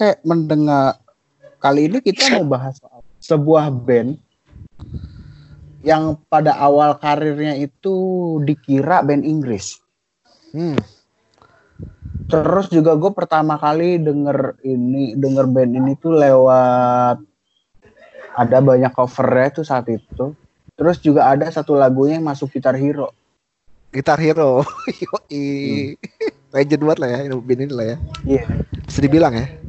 kayak mendengar kali ini kita mau bahas soal sebuah band yang pada awal karirnya itu dikira band Inggris. Hmm. Terus juga gue pertama kali denger ini denger band ini tuh lewat ada banyak covernya tuh saat itu. Terus juga ada satu lagunya yang masuk Gitar Hero. Gitar Hero. Yoi. Legend banget lah ya, ini band ini lah ya. Iya. Bisa dibilang ya.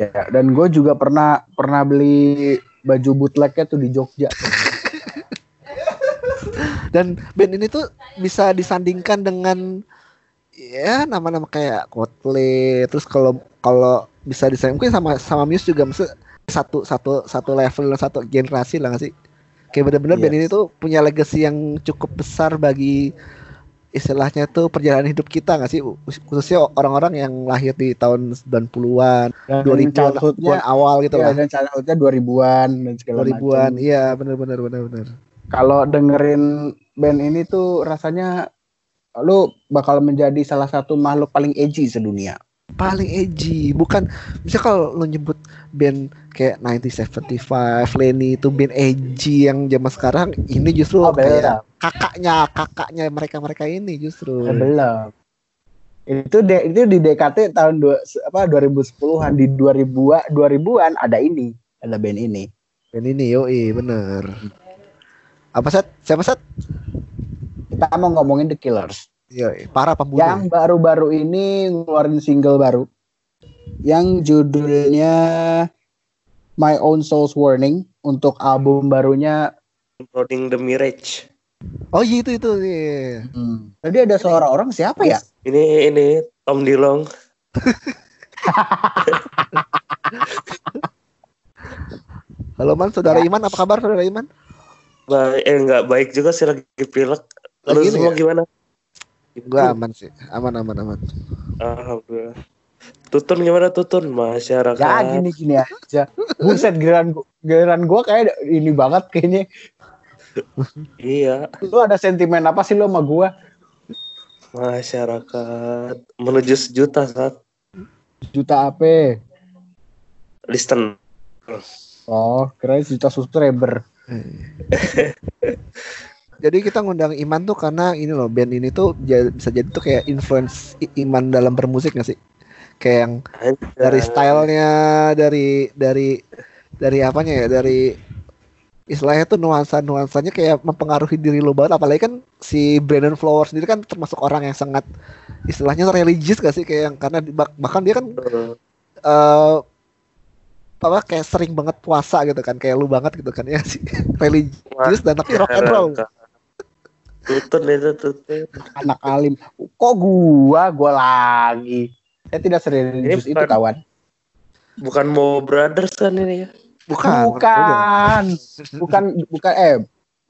Ya, dan gue juga pernah pernah beli baju bootlegnya tuh di Jogja. Dan band ini tuh bisa disandingkan dengan ya nama-nama kayak Coldplay terus kalau kalau bisa disandingkan mungkin sama sama Muse juga maksud satu satu satu level satu generasi lah nggak sih kayak bener-bener Yes. band ini tuh punya legacy yang cukup besar bagi istilahnya tuh perjalanan hidup kita nggak sih khususnya orang-orang yang lahir di tahun 90-an Dan 2000-an childhoodnya awal gitu ya, lah dan childhoodnya 2000-an dan segala 2000-an macam. iya bener-bener bener-bener Kalau dengerin band ini tuh rasanya lu bakal menjadi salah satu makhluk paling edgy sedunia. paling edgy bukan bisa kalau lo nyebut band kayak 1975 Lenny itu band edgy yang zaman sekarang ini justru Oh, kayak. Kakaknya kakaknya mereka mereka ini justru Eh, belum. Itu de, itu di DKT tahun dua, apa 2010-an di 2000 2000-an ada ini, ada band ini. band ini yoi bener apa set siapa set Kita mau ngomongin The Killers. yoi para pembunuh Yang baru-baru ini ngeluarin single baru. Yang judulnya My Own Soul's Warning untuk album barunya. Loading the Mirage. Oh iya itu itu iya. Hmm. Tadi ada seorang orang siapa ya? Ini ini Tom Dilong. halo man saudara Iman apa kabar saudara Iman Baik, eh nggak baik juga sih lagi pilek. Lu Lagi ini semua ya? gimana? gua aman sih aman aman aman Alhamdulillah. Tutun gimana Tutun? Masyarakat. Ya gini gini aja. Buset gua, giliran gua kayak ini banget kayaknya. Iya, Lu ada sentimen apa sih lu sama gua? masyarakat menuju sejuta saat Juta apa? listen. Oh, keren juta subscriber. Jadi kita ngundang Iman tuh karena ini loh band ini tuh bisa jadi tuh kayak influence Iman dalam bermusik gak sih? Kayak yang dari stylenya, dari dari dari apanya ya, dari istilahnya tuh nuansa nuansanya kayak mempengaruhi diri lo banget. Apalagi kan si Brandon Flowers sendiri kan termasuk orang yang sangat istilahnya religius gak sih kayak yang karena bahkan dia kan Eh, eh apa kayak sering banget puasa gitu kan kayak lu banget gitu kan ya sih religius dan tapi rock and roll Tutun itu tutun. Anak alim. Kok gua? Gua lagi. Saya tidak serius Ini itu kawan. Bukan mau brothers kan ini ya? Bukan Bukan. Bukan bukan eh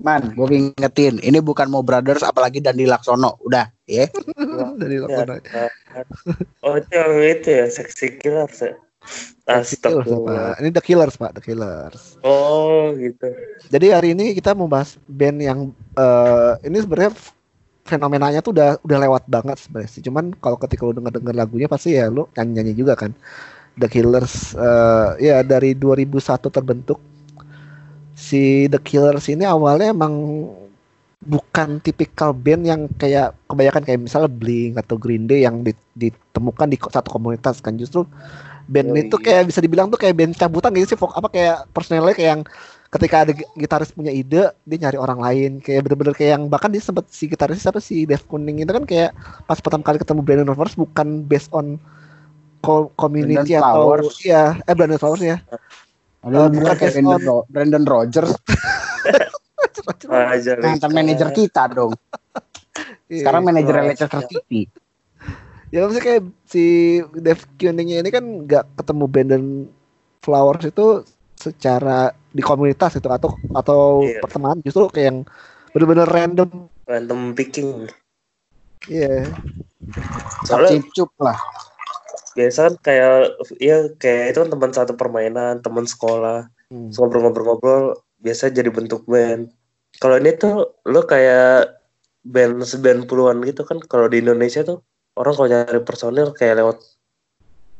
Man, gue ingetin, ini bukan mau brothers apalagi Dandi Laksono, udah, ya. dari Ya, Lakona. Oh itu yang itu ya seksi killer ya. Killers. Astagfirullah. Ini The Killers pak, The Killers. Oh gitu. Jadi hari ini kita mau bahas band yang eh ini sebenarnya fenomenanya tuh udah udah lewat banget sebenarnya sih. Cuman kalau ketika lu denger denger lagunya pasti ya lu nyanyi nyanyi juga kan. The Killers eh ya dari 2001 terbentuk. Si The Killers ini awalnya emang bukan tipikal band yang kayak kebanyakan kayak misalnya Blink atau Green Day yang di- ditemukan di satu komunitas kan justru band Oh, itu iya. kayak bisa dibilang tuh kayak band cabutan gitu sih apa kayak personelnya kayak yang ketika ada gi- gitaris punya ide dia nyari orang lain kayak bener-bener kayak yang bahkan dia sempet si gitaris siapa si Dave Kuning itu kan kayak pas pertama kali ketemu Brandon Flowers bukan based on community Brandon atau Flowers. ya eh Brandon Flowers ya Ada Eh, bukan kayak Brandon, on- Ro- Brandon Rogers, mantan manajer kita dong. Sekarang Iya. manajer Wah, Leicester City. ya maksudnya kayak si Dave Kuningnya ini kan nggak ketemu Brandon Flowers itu secara di komunitas itu atau atau Iya. pertemanan justru kayak yang bener-bener random random picking. Iya Soalnya Cicup lah. Biasa kan kayak ya kayak itu kan teman satu permainan, teman sekolah, Hmm. Ngobrol-ngobrol-ngobrol biasa jadi bentuk band. Kalau ini tuh lo kayak band seband puluhan gitu kan kalau di Indonesia tuh orang kalau nyari personil kayak lewat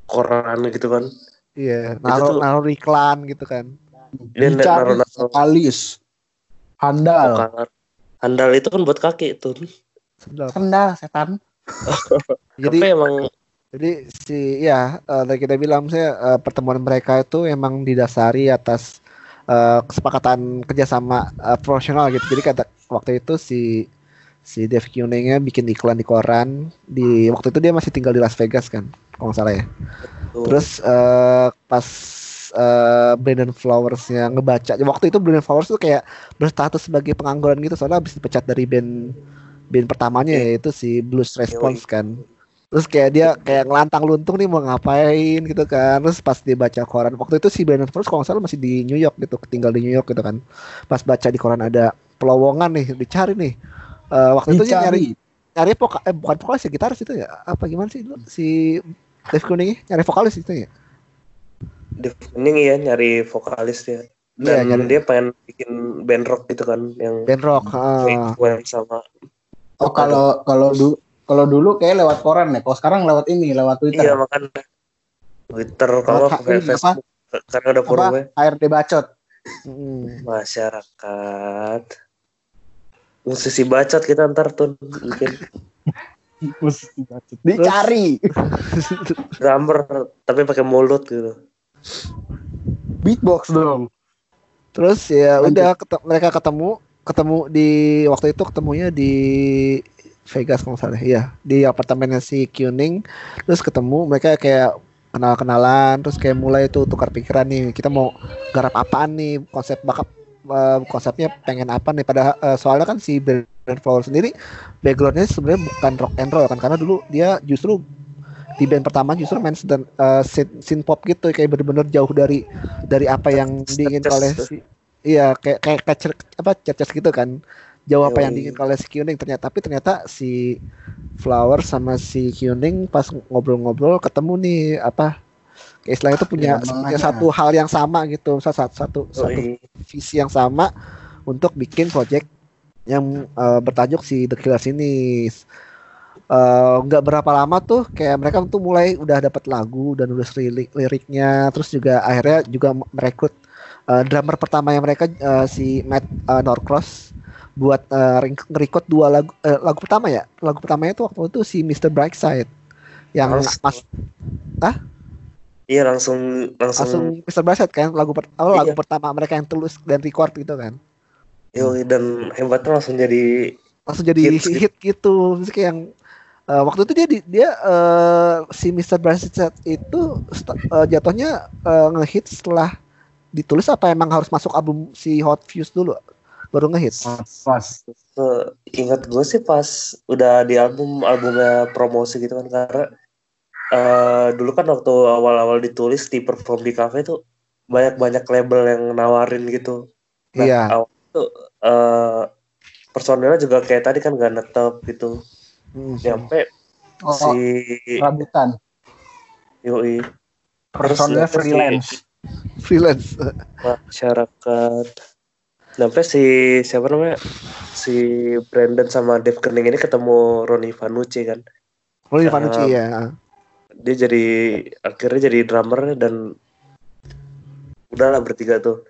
koran gitu kan Iya, naruh tuh- naruh iklan gitu kan. Dia Dicari naruh-naruh vokalis. Handal. Handal itu kan buat kaki tuh. Sedap. Handal setan. Jadi emang Jadi si ya eh, tadi kita bilang saya eh, pertemuan mereka itu emang didasari atas eh, kesepakatan kerjasama eh, profesional gitu. Jadi kata waktu itu si si Dave Kuningnya bikin iklan di koran di waktu itu dia masih tinggal di Las Vegas kan kalau nggak salah ya. tuh, Terus eh, pas eh, Brandon Flowers-nya ngebaca waktu itu Brandon Flowers tuh kayak berstatus sebagai pengangguran gitu soalnya habis dipecat dari band band pertamanya Iya. yaitu si Blues Response kan. Terus kayak dia kayak ngelantang luntung nih mau ngapain gitu kan. Terus pas dia baca koran waktu itu si Brandon Flowers kalau nggak salah masih di New York gitu, tinggal di New York gitu kan. Pas baca di koran ada pelowongan nih, dicari nih. Eh, waktu itu dia nyari nyari voka, eh, bukan vokalis ya gitaris itu ya apa gimana sih lu si Dave Kuning nyari vokalis itu ya Dave Kuning ya nyari vokalis dia. Iya, Dan nyari- dia pengen bikin band rock gitu kan yang band rock influence sama Oh kalau kalau dulu kalau dulu kayak lewat koran ya. Kalau sekarang lewat ini, lewat Twitter. Iya makanya Twitter kalau pakai Facebook karena udah apa? forum HRD bacot. Mm. masyarakat musisi bacot kita ntar tuh mungkin Dicari. drummer tapi pakai mulut gitu Beatbox dong. terus ya Lanjut. udah kete- mereka ketemu ketemu di waktu itu ketemunya di Vegas kalau salah. Ya di apartemennya si Kuning. Terus ketemu mereka kayak kenal-kenalan terus kayak mulai tuh tukar pikiran nih. Kita mau garap apaan nih? Konsep bakap eh, konsepnya pengen apa nih? Pada eh, soalnya kan si Brandon Flowers sendiri backgroundnya sebenarnya bukan rock and roll kan? Karena dulu dia justru di band pertama justru main dan uh, synth, synth pop gitu. Kayak bener-bener jauh dari dari apa yang diinginkan oleh si iya kayak kayak kayak apa cerces gitu kan jauh apa yang diinginkan oleh si Kuning ternyata tapi ternyata si Flower sama si Kuning pas ngobrol-ngobrol ketemu nih apa kayak istilahnya itu punya, Ya, punya satu hal yang sama gitu. Satu satu satu, visi yang sama untuk bikin project yang eh, bertajuk si The Killers ini. Eh, nggak berapa lama tuh kayak mereka tuh mulai udah dapat lagu dan udah lirik liriknya. Terus juga akhirnya juga merekrut eh, drummer pertama yang mereka eh, si Matt eh, Norcross buat eh, ring- ngerecord dua lagu eh, lagu pertama ya lagu pertamanya tuh waktu itu si Mr. Brightside yang Langsung. mas iya langsung langsung, langsung Mr. Brightside kan lagu per- oh, lagu Iya. pertama mereka yang tulis dan record gitu kan yoi, dan hebatnya langsung jadi langsung jadi hit, gitu Terus kayak yang eh, waktu itu dia di- dia eh, si Mr. Brightside itu eh, jatuhnya eh, ngehit setelah ditulis apa emang harus masuk album si Hot Fuse dulu baru ngehit Pas. eh, ingat gue sih pas udah di album albumnya promosi gitu kan karena eh, dulu kan waktu awal-awal ditulis di perform di cafe tuh banyak-banyak label yang nawarin gitu Nah, Iya. awal itu eh, personilnya juga kayak tadi kan gak netep gitu Hmm. nyampe Oh, si rabutan. yoi si- freelance. freelance masyarakat sampai si siapa namanya? Si Brandon sama Dave Kening ini ketemu Ronnie Vanucci kan? Ah. Vanucci ya dia jadi akhirnya jadi drummer dan udahlah bertiga tuh.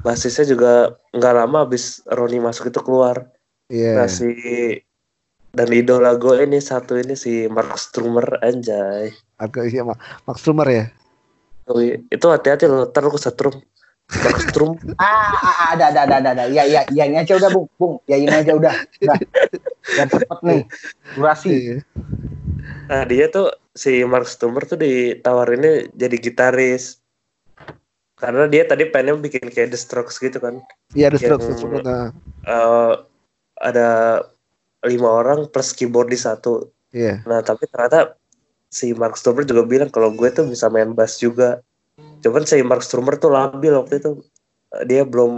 Basisnya juga nggak lama habis Ronnie masuk itu keluar. Iya. Nah si dan idola gue ini satu ini si Mark Strummer anjay. Agak iya Ma- Max Trumer ya itu hati-hati loh ntar lu kesetrum Mark Strum Ah, ah, ah, ada, ada, ada, ada, ada. Ya, ya, ya, ini aja udah, Bung. Bung, ya ini aja udah. Udah. Biar cepet nih. Durasi. Iya. Nah dia tuh si Mark Stummer tuh ditawarinnya jadi gitaris karena dia tadi pengen bikin kayak The Strokes gitu kan iya Yang- Strokes The Strokes, nah. Eh, ada lima orang plus keyboard di satu iya nah tapi ternyata si Mark Stummer juga bilang kalau gue tuh bisa main bass juga cuman si Mark Stummer tuh labil waktu itu. Eh, dia belum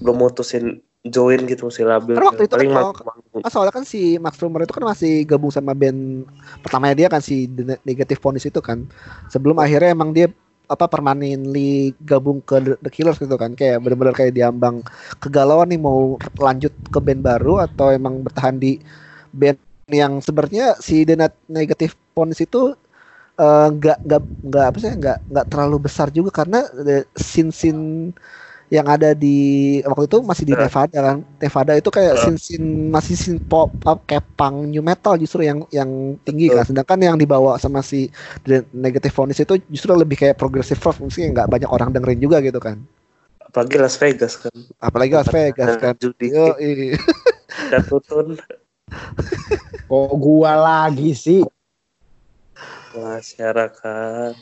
belum mutusin join gitu masih labil. Karena waktu itu paling kan manggung Ah, soalnya kan si Max Trumer itu kan masih gabung sama band pertamanya dia kan si The Negative Ponies itu kan. Sebelum akhirnya emang dia apa permanently gabung ke The, Killers gitu kan. Kayak bener-bener kayak diambang kegalauan nih mau lanjut ke band baru atau emang bertahan di band yang sebenarnya si The Negative Ponies itu eh, nggak nggak nggak apa sih nggak nggak terlalu besar juga karena scene scene yang ada di waktu itu masih di Eh. Nevada kan Nevada itu kayak Eh. scene scene masih scene pop up kayak punk new metal justru yang yang tinggi kan sedangkan yang dibawa sama si The Negative Phonies itu justru lebih kayak progressive rock mungkin nggak banyak orang dengerin juga gitu kan apalagi Las Vegas kan apalagi Las Vegas kan judi Yo, iya. dan tutun Kok gua lagi sih? Masyarakat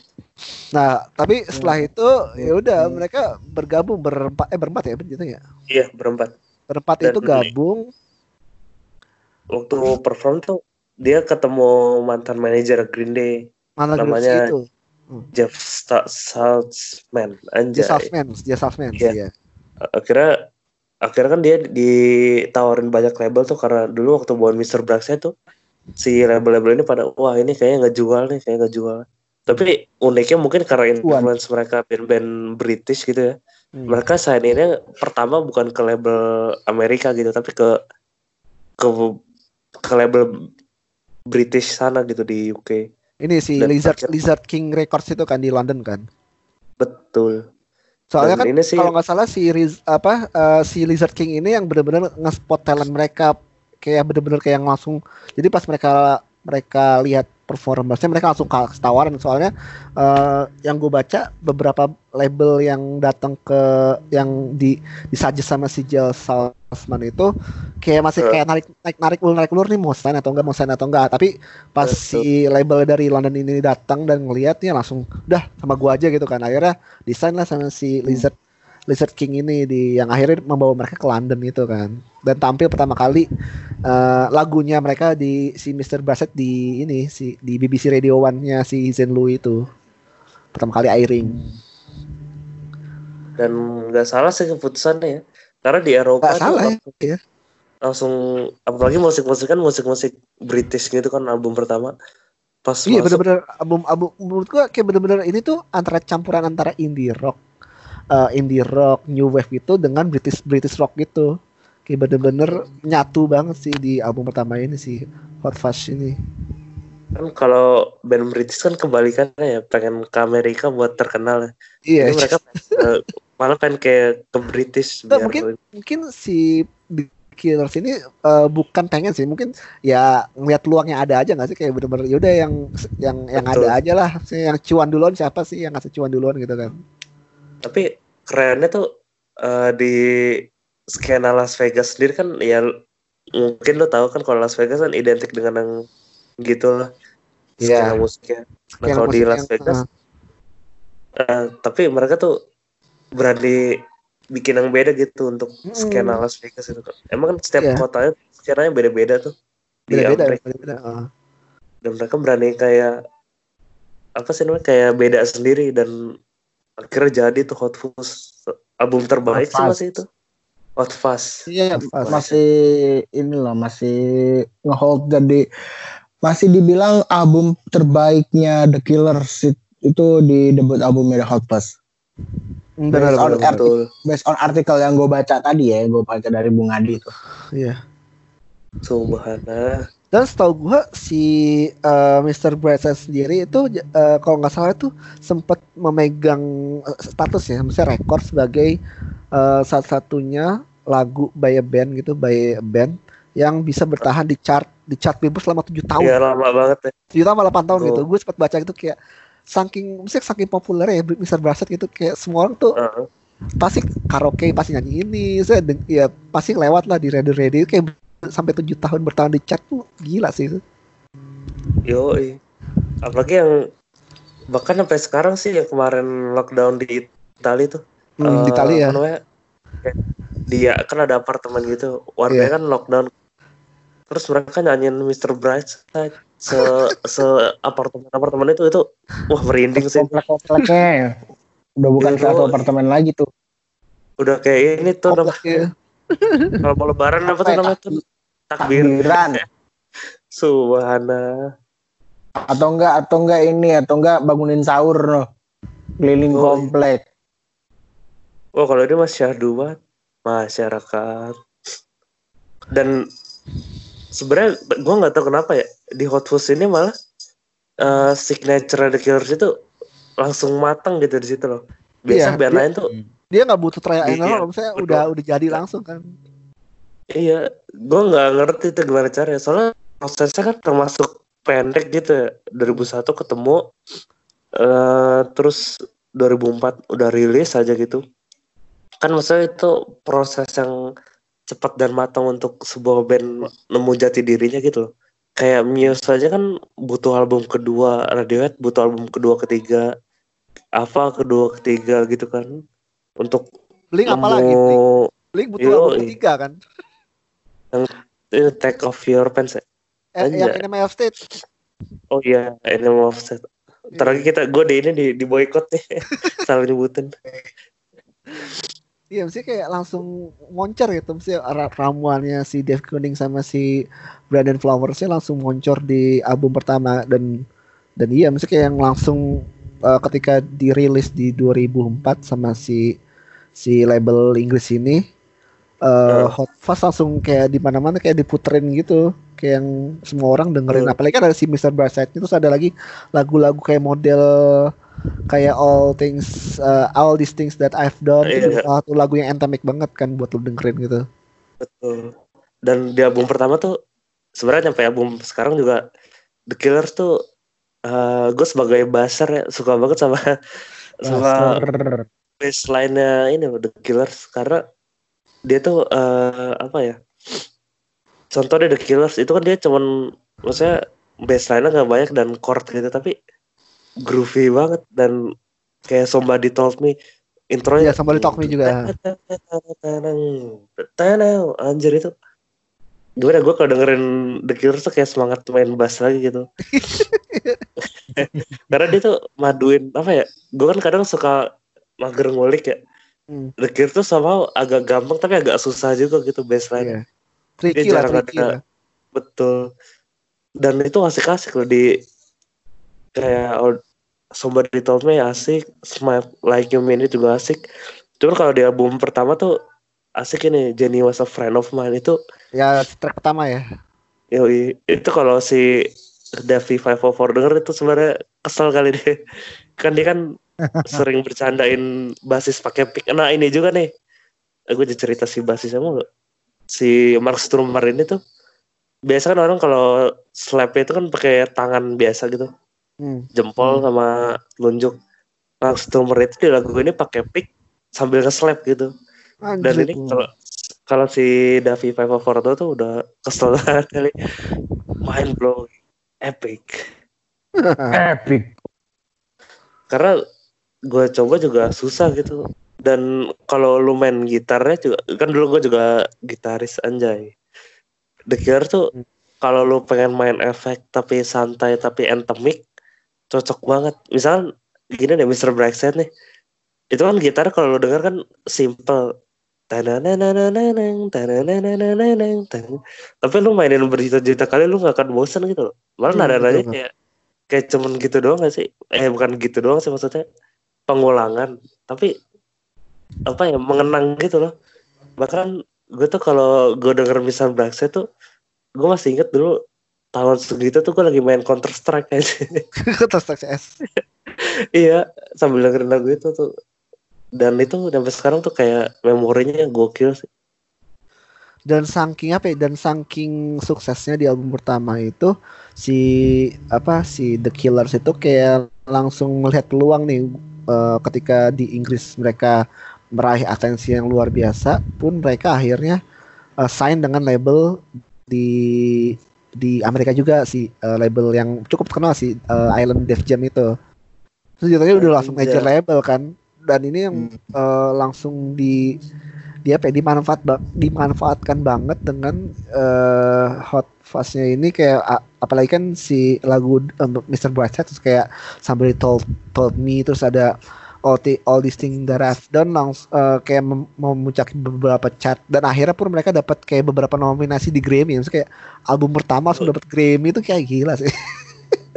Nah, tapi setelah itu ya udah Hmm. mereka bergabung berempat eh berempat ya gitu ya. iya berempat Berempat Dan- itu gabung. waktu perform tuh dia ketemu mantan manajer Green Day grup Namanya- itu? Jeff Sta- Saltzman anjay Salesman, dia Salesman Iya. iya. akhirnya akhirnya kan dia ditawarin banyak label tuh karena dulu waktu buat Mr. Braxnya tuh si label-label ini pada wah ini kayaknya nggak jual nih kayaknya nggak jual. Tapi uniknya mungkin karena influence mereka band-band British gitu ya. Hmm. mereka ini pertama bukan ke label Amerika gitu tapi ke ke ke label British sana gitu di UK Ini si Dan Lizard terakhir- Lizard King Records itu kan di London kan. betul. Soalnya Dan kan ini sih kalau nggak salah si Riz, apa eh, si Lizard King ini yang benar-benar nge-spot talent mereka kayak benar-benar kayak yang langsung jadi pas mereka mereka lihat performance mereka langsung kasih tawaran soalnya eh, yang gue baca beberapa label yang datang ke yang di disuggest sama si Jill Salzman itu kayak masih Eh. kayak narik narik narik ulur narik ulur nih mau sign atau enggak mau sign atau enggak tapi pas Betul. si label dari London ini datang dan ngelihatnya langsung udah sama gua aja gitu kan akhirnya desain lah sama si Lizard Lizard King ini di yang akhirnya membawa mereka ke London itu kan dan tampil pertama kali eh, lagunya mereka di si Mr. Bassett di ini si di BBC Radio One-nya si Zen Lu itu pertama kali airing dan nggak salah sih keputusannya ya karena di Eropa tuh salah ya, langsung, iya. langsung apalagi musik-musik kan musik-musik British gitu kan album pertama pas iya bener-bener album album menurut gua kayak bener-bener ini tuh antara campuran antara indie rock eh, indie rock new wave gitu dengan British British rock gitu. Kayak bener-bener nyatu banget sih di album pertama ini sih Hot Fuzz ini. Kan kalau band British kan kebalikannya ya pengen ke Amerika buat terkenal ya. iya. Jadi mereka eh, malah pengen kayak ke British biar mungkin mungkin si Killers ini eh, bukan pengen sih mungkin ya ngeliat peluang yang ada aja nggak sih? Kayak bener-bener yaudah yang yang yang Betul. ada aja lah yang cuan duluan siapa sih yang ngasih cuan duluan gitu kan tapi kerennya tuh eh, di skena Las Vegas sendiri kan ya mungkin lo tahu kan kalau Las Vegas kan identik dengan yang gitu lah skena Iya. musiknya nah kalau di Las Vegas eh, tapi mereka tuh berani bikin yang beda gitu untuk Mm. skena Las Vegas itu emang kan setiap Iya. kotanya skenanya beda-beda tuh di beda-beda beda-beda dan mereka berani kayak apa sih namanya kayak beda sendiri dan akhirnya jadi tuh Hot Fuzz album terbaik Hot sih masih itu Hot Fuzz Iya, Pas. masih ini loh, masih ngehold jadi masih dibilang album terbaiknya The Killers it- itu di debut albumnya The Hot Fuzz. Benar Based on benar, benar. arti- based on artikel yang gue baca tadi ya, gue baca dari Bung Adi itu. iya Subhanallah dan setahu gua si eh, Mr. Brightside sendiri itu eh, kalau nggak salah itu sempat memegang eh, status ya misalnya rekor sebagai eh, satu-satunya lagu by a band gitu by a band yang bisa bertahan di chart di chart Billboard selama tujuh tahun ya lama banget ya tujuh tahun 8 tahun Oh. gitu gue sempat baca gitu kayak saking misalnya saking populer ya Mr. Brightside gitu kayak semua orang tuh Heeh. pasti karaoke pasti nyanyi ini saya ya pasti lewat lah di radio radio kayak sampai tujuh tahun bertahan di chart tuh gila sih itu Yo, apalagi yang bahkan sampai sekarang sih yang kemarin lockdown di Itali tuh. Hmm, di eh, Itali ya namanya, dia kan ada apartemen gitu, warga Iya. kan lockdown. Terus mereka nyanyiin Mr. Brightside se se apartemen apartemen itu itu wah merinding sih. Komplek-kompleknya udah bukan Iya, satu apartemen lagi tuh. Udah kayak ini tuh nama, Iya. kalau mau lebaran apa tuh namanya tuh. Takbiran. Subhanallah. atau enggak atau enggak ini atau enggak bangunin sahur loh. Keliling Oh, iya. komplek. Wah kalau ini mas syahdu banget masyarakat. Dan sebenarnya gue nggak tahu kenapa ya di Hot Fuzz ini malah eh, signature The Killers itu langsung matang gitu di situ loh. Biasa Iya, band dia- lain tuh Dia nggak butuh trial and Iya, error, misalnya betul. udah udah jadi langsung kan. Iya, gue nggak ngerti itu gimana caranya. Soalnya prosesnya kan termasuk pendek gitu ya. 2001 ketemu, eh terus 2004 udah rilis aja gitu. Kan maksudnya itu proses yang cepat dan matang untuk sebuah band nemu jati dirinya gitu loh. Kayak Muse aja kan butuh album kedua, Radiohead butuh album kedua, ketiga, apa kedua, ketiga gitu kan. Untuk Blink apalagi? Blink, nemu Blink butuh Yoi. album ketiga kan. Eh, take off your pants ya. Eh, yang Enemy of State. Oh iya, Animal Offset. Ntar lagi kita, gue di ini di, di boykot nih, salah nyebutin. Iya, mesti kayak langsung moncer gitu, mesti ra- ramuannya si Dave Kuning sama si Brandon Flowersnya langsung moncor di album pertama dan dan iya, mesti kayak yang langsung uh, ketika dirilis di 2004 sama si si label Inggris ini, uh. Hot Fuzz langsung kayak di mana-mana kayak diputerin gitu, kayak yang semua orang dengerin. Apalagi kan ada si Mr. Brightside terus ada lagi lagu-lagu kayak model kayak all things uh, all these things that I've done itu Iya. salah satu lagu yang anthemic banget kan buat lu dengerin gitu. Betul. Dan di album pertama tuh, sebenarnya sampai album sekarang juga, The Killers tuh, eh gue sebagai baser ya, suka banget sama sama baseline-nya ini The Killers. Karena dia tuh, eh apa ya, contohnya The Killers, itu kan dia cuman, maksudnya baseline-nya gak banyak dan chord gitu, tapi groovy banget dan kayak Somebody Told Me intronya Iya, Somebody Told Me juga. Tanang, anjir itu. Gimana gue kalau dengerin The Killers tuh kayak semangat main bass lagi gitu. Karena dia tuh maduin apa ya gue kan kadang suka mager ngulik ya Hmm. The Killers tuh sama agak gampang tapi agak susah juga gitu bassline Iya. Tricky Dia lah, jarang tricky ada- lah. betul dan itu asik-asik loh di kayak Somebody Told Me asik Smile Like You Mean It juga asik cuman kalau di album pertama tuh asik ini Jenny Was a Friend of Mine itu Ya track pertama ya. yoi, itu kalau si Davi 504 denger itu sebenarnya kesel kali deh kan dia kan sering bercandain basis pakai pick nah ini juga nih. Aku jadi cerita si basisnya mulu. Si Mark Strummer ini tuh biasa kan orang kalau slap itu kan pakai tangan biasa gitu. Hmm. jempol Hmm. sama telunjuk. Mark Strummer itu di lagu ini pakai pick sambil nge-slap gitu. Dan Anjir. ini kalau kalau si Davi 504 tuh tuh udah kesel banget kali. Mind blowing epic. Epic. karena gue coba juga susah gitu. Dan kalau lu main gitarnya juga kan dulu gue juga gitaris anjay. The Killer tuh Hmm. kalau lu pengen main efek tapi santai tapi anthemic cocok banget. Misal gini deh Mr. Brightside nih. Itu kan gitar kalau lu denger kan simple. Tapi lu mainin berjuta-juta kali lu gak akan bosan gitu loh. Malah nada-nadanya betul, kayak kayak cuman gitu doang gak sih? Eh bukan gitu doang sih maksudnya pengulangan tapi apa ya mengenang gitu loh. Bahkan gue tuh kalau gue denger misal Brightside tuh gue masih inget dulu tahun segitu tuh gue lagi main Counter Strike aja. Terus CS. iya sambil dengerin lagu itu tuh. Dan itu sampai sekarang tuh kayak memorinya gokil sih. Dan saking apa ya dan saking suksesnya di album pertama itu si apa si The Killers itu kayak langsung melihat peluang nih eh, ketika di Inggris mereka meraih atensi yang luar biasa pun mereka akhirnya eh, sign dengan label di di Amerika juga si eh, label yang cukup terkenal si eh, Island Def Jam itu. Terus jatuhnya udah langsung major label kan dan ini yang eh, langsung di dia ya, dimanfaat dimanfaatkan banget dengan eh, hot fuzz-nya ini kayak apalagi kan si lagu eh, Mr. Brightside terus kayak somebody told told me terus ada all, the, all these things that I've done langs, eh, kayak mem- memuncaki beberapa chart dan akhirnya pun mereka dapat kayak beberapa nominasi di Grammy Maksudnya kayak album pertama langsung dapat Grammy itu kayak gila sih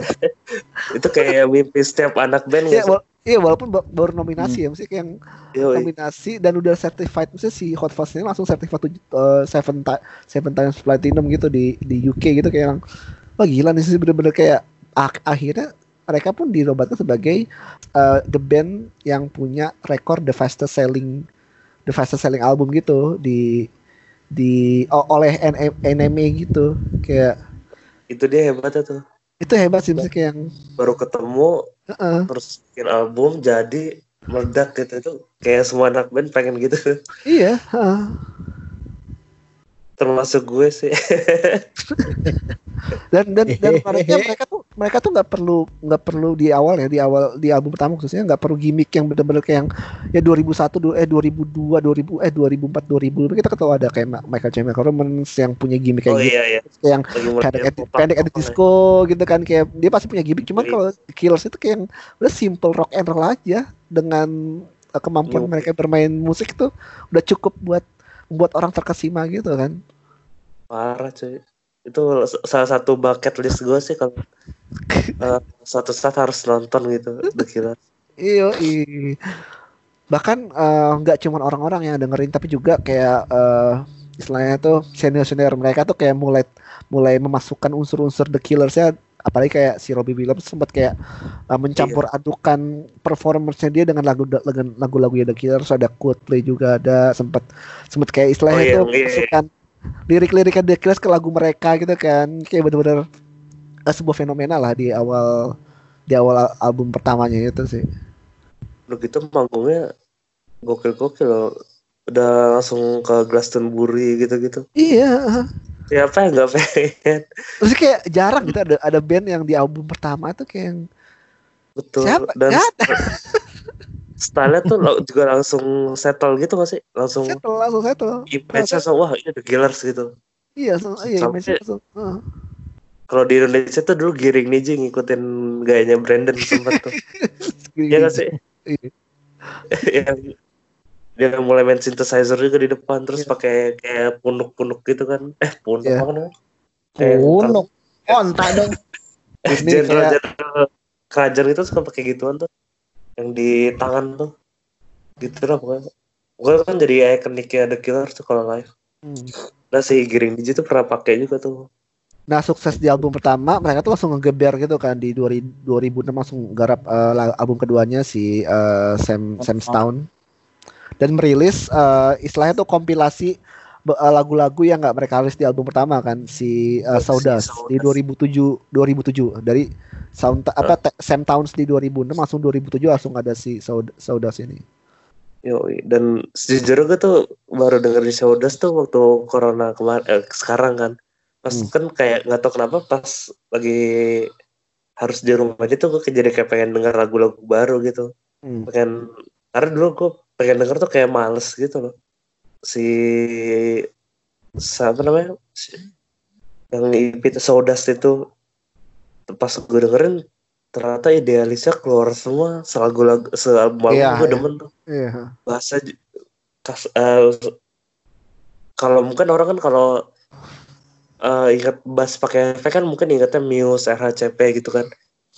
itu kayak mimpi setiap anak band wala- iya walaupun ba- baru nominasi ya maksudnya yang Yoi. nominasi dan udah certified maksudnya si Hot Fuzz ini langsung certified eh, seven, ti- seven times platinum gitu di di UK gitu kayak yang wah gila nih sih bener-bener kayak ak- akhirnya mereka pun dinobatkan sebagai uh, the band yang punya rekor the fastest selling the fastest selling album gitu di di oleh NME gitu kayak Itu dia hebatnya tuh. Itu hebat sih kayak yang Baru ketemu Heeh. terus bikin album jadi meledak gitu itu kayak semua anak band pengen gitu iya heeh. Termasuk gue sih. Dan dan dan harusnya mereka tuh mereka tuh nggak perlu nggak perlu di awal ya di awal di album pertama khususnya nggak perlu gimmick yang bener-bener kayak yang ya 2001 du- eh 2002 2000 eh 2004 2000 kita ketahui ada kayak Michael Chemical Romance yang punya gimmick kayak oh gitu. iya iya. Kayak yang pendek edit, pendek edit ya. disco gitu kan kayak dia pasti punya gimmick. Cuman Iya. kalau Killers itu kayak yang udah simple rock and roll aja dengan uh, kemampuan mereka bermain musik tuh udah cukup buat buat orang terkesima gitu kan. Parah cuy. Itu salah satu bucket list gue sih kalau eh, suatu saat harus nonton gitu Killers Iya, i- bahkan eh, nggak cuman orang-orang yang dengerin tapi juga kayak eh, istilahnya tuh senior-senior mereka tuh kayak mulai mulai memasukkan unsur-unsur The Killers ya apalagi kayak si Robbie Williams sempat kayak eh, mencampur adukan performance-nya dia dengan lagu dengan lagu-lagu The Killers. Ada Coldplay juga ada sempat sempat kayak istilahnya Oh, iya, tuh iya, iya. masukkan lirik-liriknya The Killers ke lagu mereka gitu kan. Kayak bener-bener eh, sebuah fenomena lah di awal di awal al- album pertamanya itu sih. Udah gitu manggungnya gokil-gokil loh. Udah langsung ke Glastonbury gitu-gitu. Iya, siapa yang nggak pengen terus kayak jarang gitu ada ada band yang di album pertama tuh kayak yang betul Siapa? dan style tuh juga langsung settle gitu gak sih langsung settle langsung settle. image langsung wah ini The Killers gitu Iya, langsung iya image langsung. Heeh. kalau di Indonesia tuh dulu Giring Niji ngikutin gayanya Brandon sempet tuh Iya gak sih Iya. yang dia mulai main synthesizer juga di depan terus Iya. pakai kayak punuk-punuk gitu kan. Eh punuk Iya. apa namanya? Punuk. Onta dong. Jenderal jenderal kerajaan itu suka pakai gituan tuh. Yang di tangan tuh. Gitu lah pokoknya. Pokoknya kan jadi ikoniknya The Killer tuh kalau live hmm. nah si Giring Niji tuh pernah pakai juga tuh. Nah, sukses di album pertama, mereka tuh langsung ngegeber gitu kan. Di 2000 2006 langsung garap la- album keduanya si eh, Sam Sam Stone dan merilis eh, istilahnya tuh kompilasi eh, lagu-lagu yang nggak mereka rilis di album pertama kan si eh, Si Sawdust di Sawdust. 2007 2007 dari Sound apa te- Sam Towns di 2006 langsung 2007 langsung ada si Sawdust ini. Yoi. dan sejujurnya gue tuh baru dengerin Showdust tuh waktu corona kemarin eh, sekarang kan pas Hmm. kan kayak nggak tau kenapa pas lagi harus di rumah aja tuh gue jadi kayak pengen denger lagu-lagu baru gitu Hmm. pengen karena dulu gue pengen denger tuh kayak males gitu loh si siapa namanya Si- yang ipit Sawdust itu pas gue dengerin ternyata idealisnya keluar semua selagu-lagu sealbum Iya, gue iya. demen tuh Iya. bahasa kas, eh, kalau mungkin orang kan kalau eh, ingat bass pakai efek kan mungkin ingatnya Muse, RHCP gitu kan.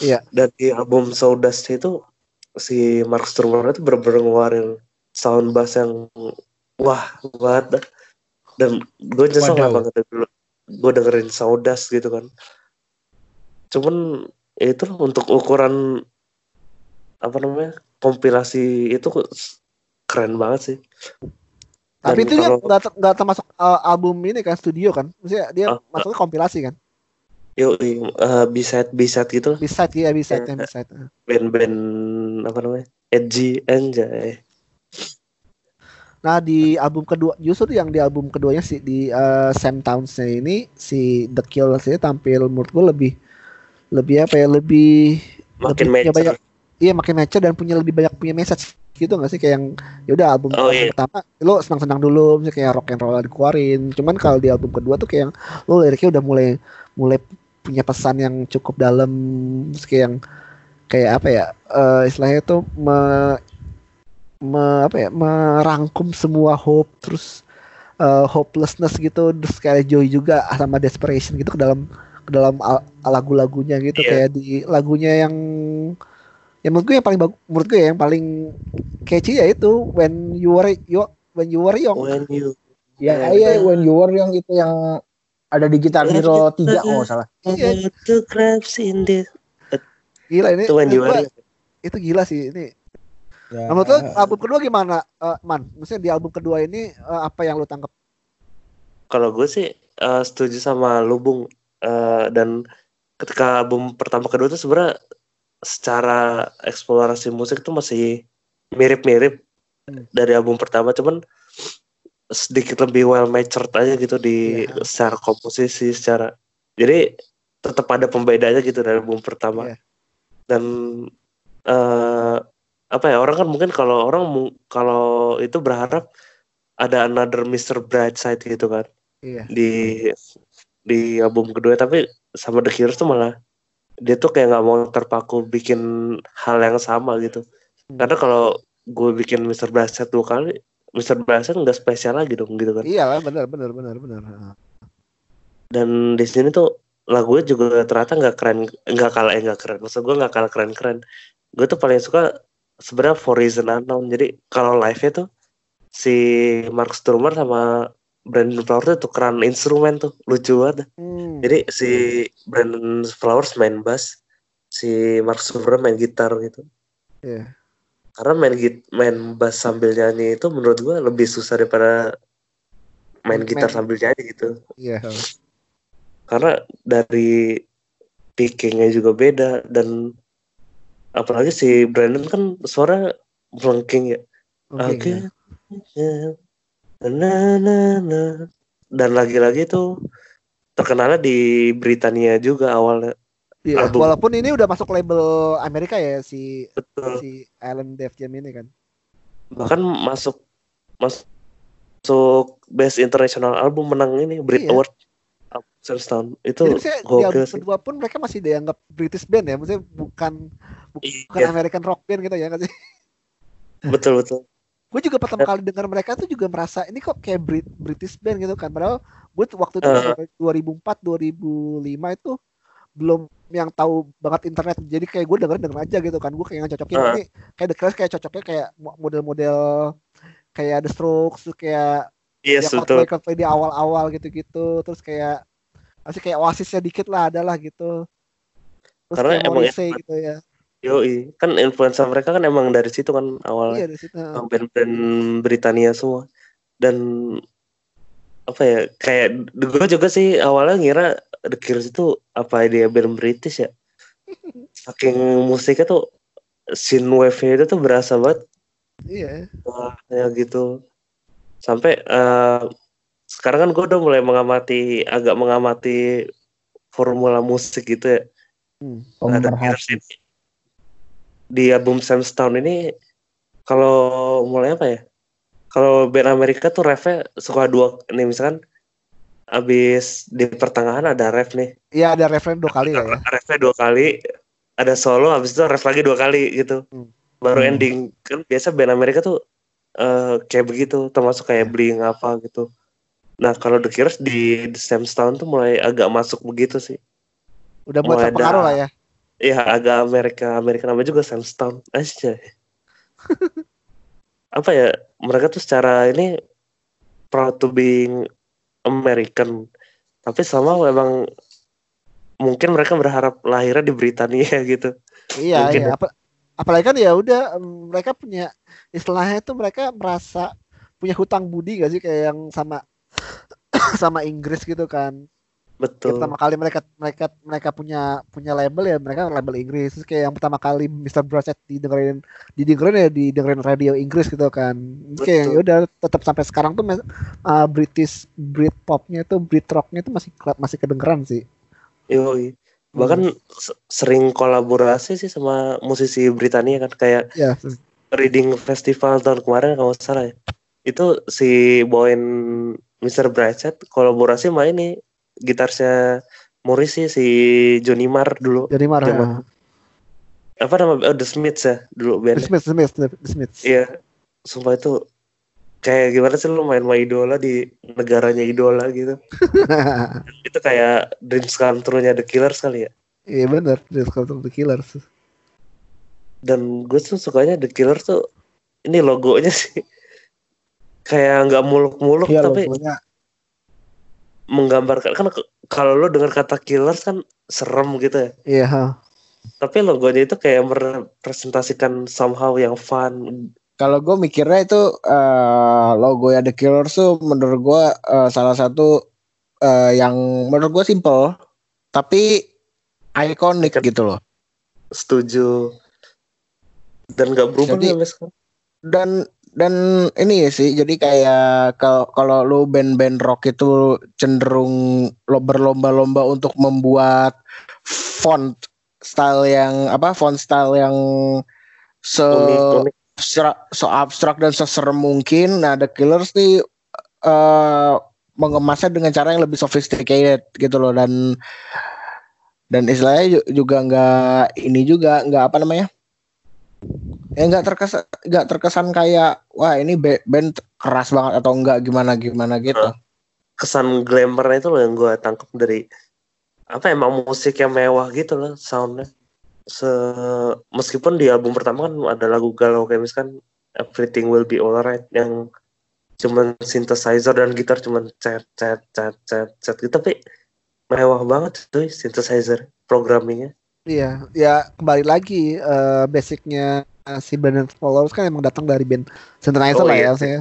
Iya. Dan di album Sawdust itu si Mark Strummer itu bener-bener ngeluarin sound bass yang wah banget dah. Dan gue nyesel nggak banget dulu gue dengerin Sawdust gitu kan. Cuman ya itu untuk ukuran apa namanya kompilasi itu keren banget sih. Tapi Dan itu dia kalau- nggak ter- nggak termasuk uh, album ini kan studio kan? Maksudnya dia Ah, masuknya kompilasi kan? Yo, uh, B-side B-side gitu. B-side ya, B-side ya, B-side. Band-band apa namanya? Edgy anjay. Nah di album kedua justru yang di album keduanya sih di uh, Sam Towns-nya ini si The Killers ini tampil menurut gue lebih lebih apa ya lebih Makin lebih banyak iya makin mature dan punya lebih banyak punya message gitu nggak sih? Kayak yang ya udah album, Oh, iya. pertama lo senang-senang dulu misalnya kayak rock and roll dikeluarin. Cuman kalau di album kedua tuh kayak yang lo liriknya udah mulai mulai punya pesan yang cukup dalam terus kayak yang kayak apa ya eh, istilahnya tuh me, me- apa ya merangkum semua hope terus eh, hopelessness gitu terus kayak joy juga sama desperation gitu ke dalam ke dalam al- lagu-lagunya gitu Iya. kayak di lagunya yang yang menurut gue yang paling bagus menurut gue yang paling catchy ya itu when you were you when you were young When you Ya, iya, when you were yang itu yang ada di Gitar Hero 3 oh salah. This Gila ini. Itu When You Were itu gila sih ini. Ya, Nah, menurut lu album kedua gimana, Eh, Man? Maksudnya di album kedua ini eh, apa yang lu tangkap? Kalau gue sih eh, setuju sama Lubung Eh, dan ketika album pertama kedua tuh sebenarnya secara eksplorasi musik tuh masih mirip-mirip Hmm. dari album pertama cuman sedikit lebih well matured aja gitu di Iya. secara komposisi secara jadi tetap ada pembedanya gitu dari album pertama Iya. dan eh apa ya orang kan mungkin kalau orang kalau itu berharap ada another Mr. Brightside gitu kan Iya. di di album kedua tapi sama The Killers tuh malah dia tuh kayak nggak mau terpaku bikin hal yang sama gitu Hmm. karena kalau gue bikin Mr. Brightside dua kali Mr. Brightside nggak spesial lagi dong gitu kan Iya lah, benar benar benar benar. dan di sini tuh lagunya juga ternyata nggak keren nggak kalah eh nggak keren maksud gue nggak kalah keren keren gue tuh paling suka sebenarnya for reason unknown jadi kalau live nya tuh si Mark Sturmer sama Brandon Flowers tuh tukeran instrumen tuh lucu banget Hmm. jadi si Brandon Flowers main bass si Mark Sturmer main gitar gitu Iya. karena main git main bass sambil nyanyi itu menurut gue lebih susah daripada main Main- gitar main- sambil nyanyi gitu Iya. karena dari pickingnya juga beda dan apalagi si Brandon kan suara melengking ya. Na na na. Dan lagi-lagi tuh terkenalnya di Britania juga awalnya. Album. walaupun ini udah masuk label Amerika ya si betul. si Alan Def Jam ini kan. bahkan masuk masuk best international album menang ini Brit Iya. Award Tahun itu Jadi di album sih kedua pun mereka masih dianggap British band ya, maksudnya bukan bukan Iya. American rock band gitu ya nggak sih? betul betul Gue juga pertama kali dengar mereka tuh juga merasa ini kok kayak Brit British band gitu kan. Padahal gue waktu itu Uh. 2004 2005 itu belum yang tahu banget internet. Jadi kayak gue denger denger aja gitu kan. Gue kayak cocokin Uh. ini kayak The Clash kayak cocoknya kayak mo- model-model kayak The Strokes kayak yes ya betul Coldplay di awal-awal gitu-gitu. Terus kayak masih kayak Oasisnya dikit lah adalah gitu. Terus Karena emang influence- gitu ya. Yoi, kan influencer mereka kan emang dari situ kan awalnya Iya di situ. Band-band Britania semua dan apa ya kayak gue juga sih awalnya ngira The Killers itu apa dia band British ya saking musiknya tuh scene wave-nya itu tuh berasa banget Iya. wah ya gitu sampai eh, sekarang kan gue udah mulai mengamati agak mengamati formula musik gitu ya Hmm. Nah, di album Sam Stone ini kalau mulai apa ya? Kalau band Amerika tuh refnya suka dua nih misalkan abis di pertengahan ada ref nih. Iya ada referen dua kali ya. ya. Refnya dua kali, ada solo habis itu ref lagi dua kali gitu. Hmm. Baru Hmm. ending. Kan biasa band Amerika tuh eh, kayak begitu, termasuk kayak Blink apa gitu. Nah, kalau The Killers di The Sam Stone tuh mulai agak masuk begitu sih. Udah mulai Mulai terpengaruh ada- lah ya. Iya agak Amerika Amerika namanya juga Sam Stone aja. Apa ya mereka tuh secara ini proud to being American tapi sama memang mungkin mereka berharap lahirnya di Britania gitu. Iya Mungkin iya. Apa, apalagi kan ya udah mereka punya istilahnya itu mereka merasa punya hutang budi gak sih kayak yang sama sama Inggris gitu kan. Betul. Pertama kali mereka mereka mereka punya punya label ya mereka label Inggris. Terus kayak yang pertama kali Mr. Brasset didengerin didengerin ya didengerin radio Inggris gitu kan. Terus kayak ya udah tetap sampai sekarang tuh uh, British Brit popnya tuh Brit rocknya tuh masih masih kedengeran sih. Yoi. Bahkan se- sering kolaborasi sih sama musisi Britania kan kayak Ya, Reading Festival tahun kemarin kalau salah ya. Itu si Bowen Mr. Brightside kolaborasi sama ini gitarsnya Morrissey si Johnny Marr dulu. jadi marah. Zaman- Apa nama oh, The Smiths ya dulu The band. Smiths, The Smiths, The Smiths. Iya. Sumpah itu kayak gimana sih lu main sama idola di negaranya idola gitu. itu kayak dreams come true-nya The Killers kali ya. Iya benar, The Skull of the Killers. Dan gue tuh sukanya The Killers tuh ini logonya sih kayak nggak muluk-muluk Iya tapi logonya menggambarkan kan kalau lo dengar kata killers kan serem gitu ya. Iya, ha. tapi logonya itu kayak merepresentasikan somehow yang fun. Kalau gue mikirnya itu eh, logo ya The Killers tuh menurut gue eh, salah satu eh, yang menurut gue simple tapi ikonik gitu loh. setuju. Dan nggak berubah Jadi- sekarang. dan dan ini sih jadi kayak kalau kalau lu band-band rock itu cenderung lo berlomba-lomba untuk membuat font style yang apa font style yang se unik unik. abstrak, so abstrak dan seserem mungkin. Nah The Killers nih eh mengemasnya dengan cara yang lebih sophisticated gitu loh. Dan dan istilahnya ju- juga nggak ini juga nggak apa namanya ya nggak terkesan nggak terkesan kayak wah ini ba- band keras banget atau enggak gimana gimana gitu. Kesan glamournya itu loh yang gue tangkap dari apa emang musik yang mewah gitu loh soundnya. Se meskipun di album pertama kan ada lagu galau kayak misalkan Everything Will Be Alright yang cuman synthesizer dan gitar cuman cet cet cet cet cet gitu tapi mewah banget tuh synthesizer programmingnya Iya, ya kembali lagi eh, basicnya si Brandon Flowers kan emang datang dari band Synthesizer Oh, lah iya ya, saya.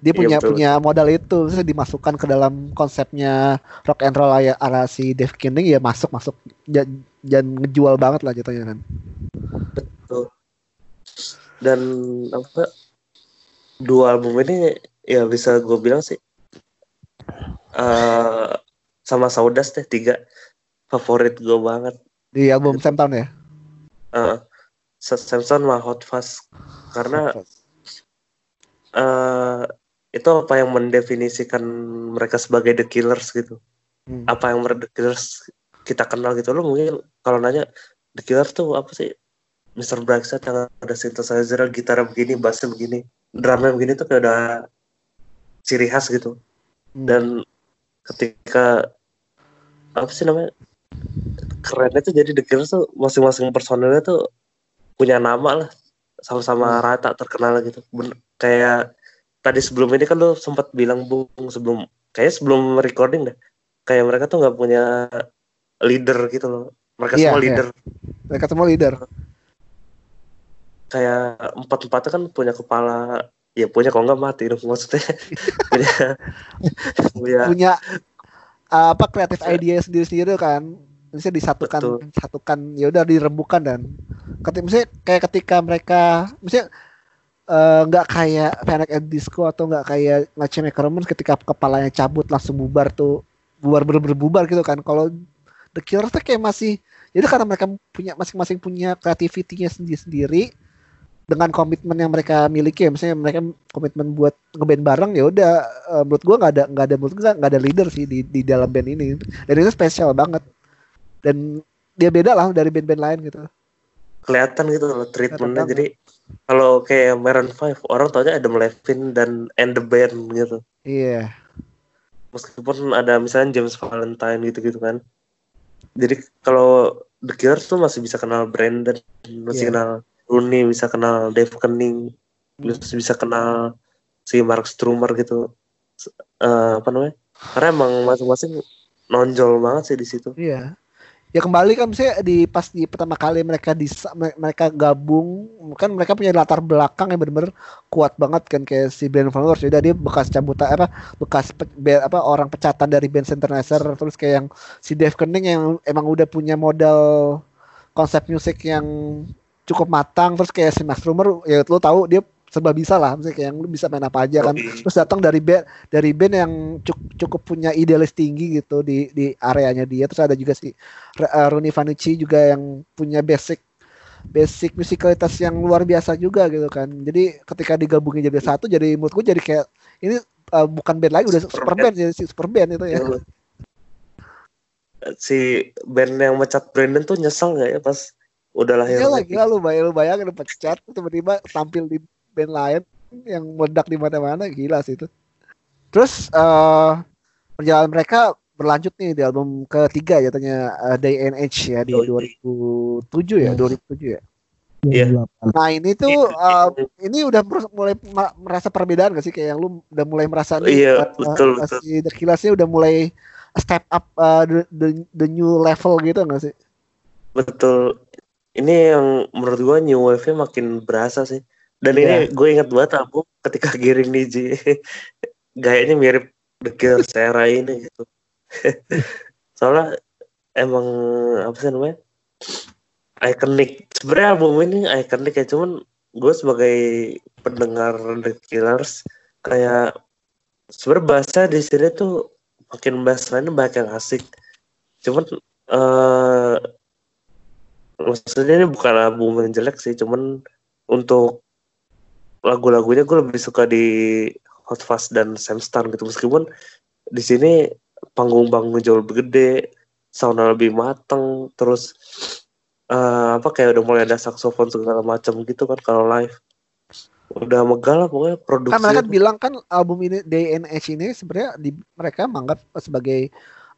Dia Iya, punya betul. punya modal itu, terus dimasukkan ke dalam konsepnya rock and roll ya ala si Dave Kinning ya masuk masuk Ja- dan ngejual banget lah jatuhnya kan. dan apa dua album ini ya bisa gue bilang sih eh sama Saudas deh tiga favorit gue banget Di album Same Town ya. Eh Samson sama Hot Fuzz karena eh itu apa yang mendefinisikan mereka sebagai The Killers gitu Hmm. apa yang The Killers kita kenal gitu lo mungkin kalau nanya The Killers tuh apa sih Mr. Brightside yang ada synthesizer gitar begini bassnya begini drumnya begini tuh kayak udah ciri khas gitu Hmm. dan ketika apa sih namanya kerennya tuh jadi The Killers tuh masing-masing personelnya tuh punya nama lah sama-sama rata terkenal gitu Ben- kayak tadi sebelum ini kan lo sempat bilang bung sebelum kayak sebelum recording deh kayak mereka tuh nggak punya leader gitu loh mereka Iya, semua iya. leader Mereka semua leader. kayak empat empatnya kan punya kepala ya punya kok nggak mati dong maksudnya punya punya Punya uh, apa kreatif idea sendiri-sendiri kan. Misalnya disatukan Betul. satukan ya udah dirembukan dan ketika misalnya kayak ketika mereka misalnya eh, nggak kayak Panic at Disco atau nggak kayak Macam Romans ketika kepalanya cabut langsung bubar tuh bubar bener bubar gitu kan. Kalau The Killers tuh kayak masih jadi karena mereka punya masing-masing punya kreativitinya sendiri-sendiri dengan komitmen yang mereka miliki ya misalnya mereka komitmen buat ngeband bareng ya udah eh, menurut gua nggak ada nggak ada menurut gua nggak ada leader sih di di dalam band ini. Dan itu spesial banget dan dia beda lah dari band-band lain gitu. Kelihatan gitu loh treatmentnya. Jadi kalau kayak Maroon 5 orang taunya Adam Levine dan and the band gitu. Iya. Meskipun ada misalnya James Valentine gitu-gitu kan. Jadi kalau The Killers tuh masih bisa kenal Brandon masih Iya. kenal Rooney bisa kenal Dave Kenning masih bisa kenal si Mark Strumer gitu. Eh, apa namanya? Karena emang masing-masing nonjol banget sih di situ. Iya. Ya kembali kan misalnya di pas di pertama kali mereka di mereka gabung kan mereka punya latar belakang yang benar-benar kuat banget kan kayak si Brandon Flowers. Ya udah dia bekas cabut apa bekas pe- be- apa orang pecatan dari band synthesizer terus kayak yang si Dave Kenning yang emang udah punya modal konsep musik yang cukup matang terus kayak si Max Rumor ya lo tahu dia serba bisa lah. Misalnya kayak yang lu bisa main apa aja kan. Yoi. terus datang dari band dari band yang cukup, cukup punya idealis tinggi gitu di di areanya dia. Terus ada juga si uh, Rooney Vanucci juga yang punya basic basic musikalitas yang luar biasa juga gitu kan. Jadi ketika digabungin jadi satu jadi menurut gue jadi kayak ini uh, bukan band lagi udah Super super band jadi si super band itu ya. Iya. si band yang mecat Brandon tuh nyesel nggak ya pas udah lahir gila lu bayang lu bayangin lu pecat tiba-tiba tampil di band lain yang meledak di mana-mana gila sih itu. Terus eh perjalanan mereka berlanjut nih di album ketiga jatuhnya eh, Day and Age ya di Yoi. 2007 ya, 2007 ya. Iya. Nah, ini tuh eh, ini udah mulai merasa perbedaan gak sih kayak yang lu udah mulai merasa nih Iya, eh, betul, eh, betul. si The Killers-nya udah mulai step up eh, the, the, the new level gitu gak sih? betul ini yang menurut gua new wave-nya makin berasa sih. Dan ini gue ingat banget album ketika Giring Niji gayanya mirip The Killers era ini gitu. Soalnya emang apa sih namanya? Iconic. Sebenarnya album ini iconic ya, cuman gue sebagai pendengar The Killers kayak sebenarnya bahasa di sini tuh makin bahasa lainnya banyak yang asik. Cuman eh maksudnya ini bukan album yang jelek sih, cuman untuk lagu-lagunya gue lebih suka di Hot Fuzz dan Sam Star gitu. Meskipun di sini panggung bangun jauh lebih gede, soundnya lebih mateng, terus uh, apa kayak udah mulai ada saksofon segala macam gitu kan kalau live. Udah megah lah pokoknya produksi kan mereka bilang kan album ini Day and Age ini sebenarnya di mereka menganggap sebagai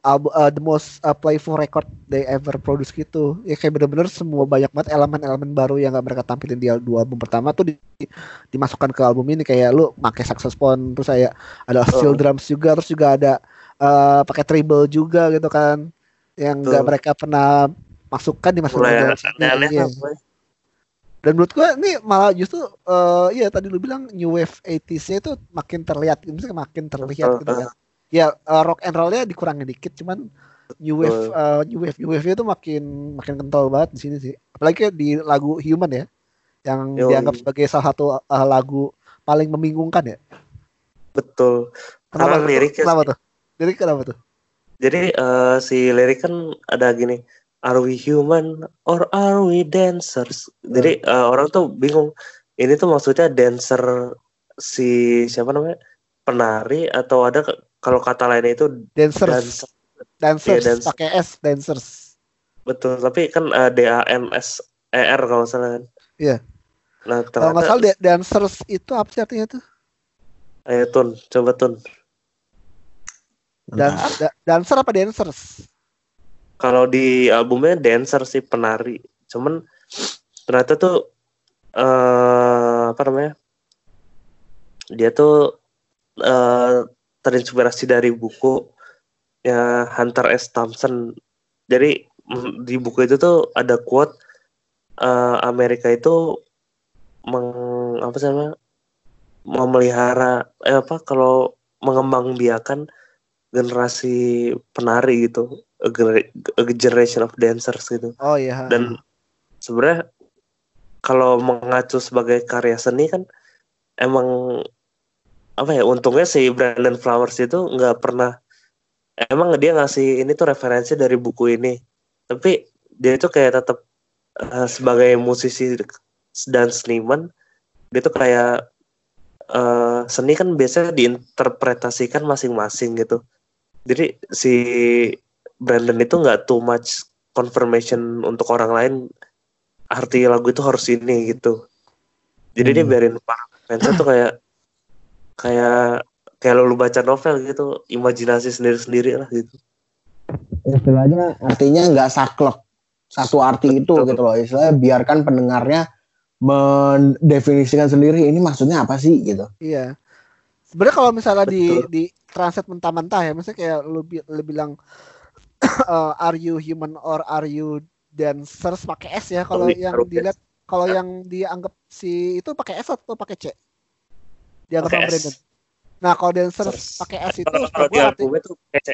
album uh, the most uh, playful record they ever produce gitu. Ya kayak bener-bener semua banyak banget elemen-elemen baru yang gak mereka tampilin di dua album pertama tuh di, dimasukkan ke album ini. Kayak lu pakai saxophone terus kayak ada steel drums juga terus juga ada uh, pakai treble juga gitu kan. Yang gak mereka pernah masukkan dimasukkan Mulai iya. Dan menurut gua ini malah justru uh, ya tadi lu bilang new wave 80s-nya itu makin terlihat, misalnya makin terlihat gitu kan. Ya uh, rock and roll-nya dikurangin dikit cuman new wave uh, new wave new wave itu makin makin kental banget di sini sih. Apalagi di lagu Human ya yang Yo, dianggap sebagai salah satu uh, lagu paling membingungkan ya. Betul. Kenapa lirik kenapa tuh? Lirik kenapa tuh? Jadi uh, si lirik kan ada gini are we human or are we dancers? Jadi uh, orang tuh bingung. Ini tuh maksudnya dancer si siapa namanya? Penari atau ada kalau kata lainnya itu dancers. Dancer. Dancers, yeah, dance. pakai S dancers. Betul, tapi kan uh, D A N S E R kalau salah kan. Iya. Nah, kalau nggak salah dancers itu apa sih artinya tuh? Ayo Tun, coba Tun. Dan, da dancer apa dancers? kalau di albumnya dancer sih penari cuman ternyata tuh uh, apa namanya dia tuh uh, terinspirasi dari buku ya Hunter S Thompson jadi di buku itu tuh ada quote uh, Amerika itu meng apa sih namanya memelihara eh apa kalau mengembangbiakan generasi penari gitu a, a generation of dancers gitu. Oh iya. Dan sebenarnya kalau mengacu sebagai karya seni kan emang apa ya untungnya si Brandon Flowers itu nggak pernah emang dia ngasih ini tuh referensi dari buku ini. Tapi dia itu kayak tetap uh, sebagai musisi dan seniman dia tuh kayak uh, seni kan biasanya diinterpretasikan masing-masing gitu. Jadi si Brandon itu nggak too much confirmation untuk orang lain arti lagu itu harus ini gitu. Jadi hmm. dia biarin para fans tuh kayak kayak kayak lo lu baca novel gitu imajinasi sendiri sendiri lah gitu. Istilahnya artinya nggak saklek. Satu arti itu gitu loh istilahnya biarkan pendengarnya mendefinisikan sendiri ini maksudnya apa sih gitu. Iya. Sebenarnya kalau misalnya Betul. di di translate mentah-mentah ya misalnya kayak lu, lu bilang uh, are you human or are you dancers? pakai S ya kalau yang dilihat kalau yang dianggap si itu pakai S atau pakai C dianggap sama Brandon. Nah kalau dancers pakai S itu kalau di albumnya tuh pakai C.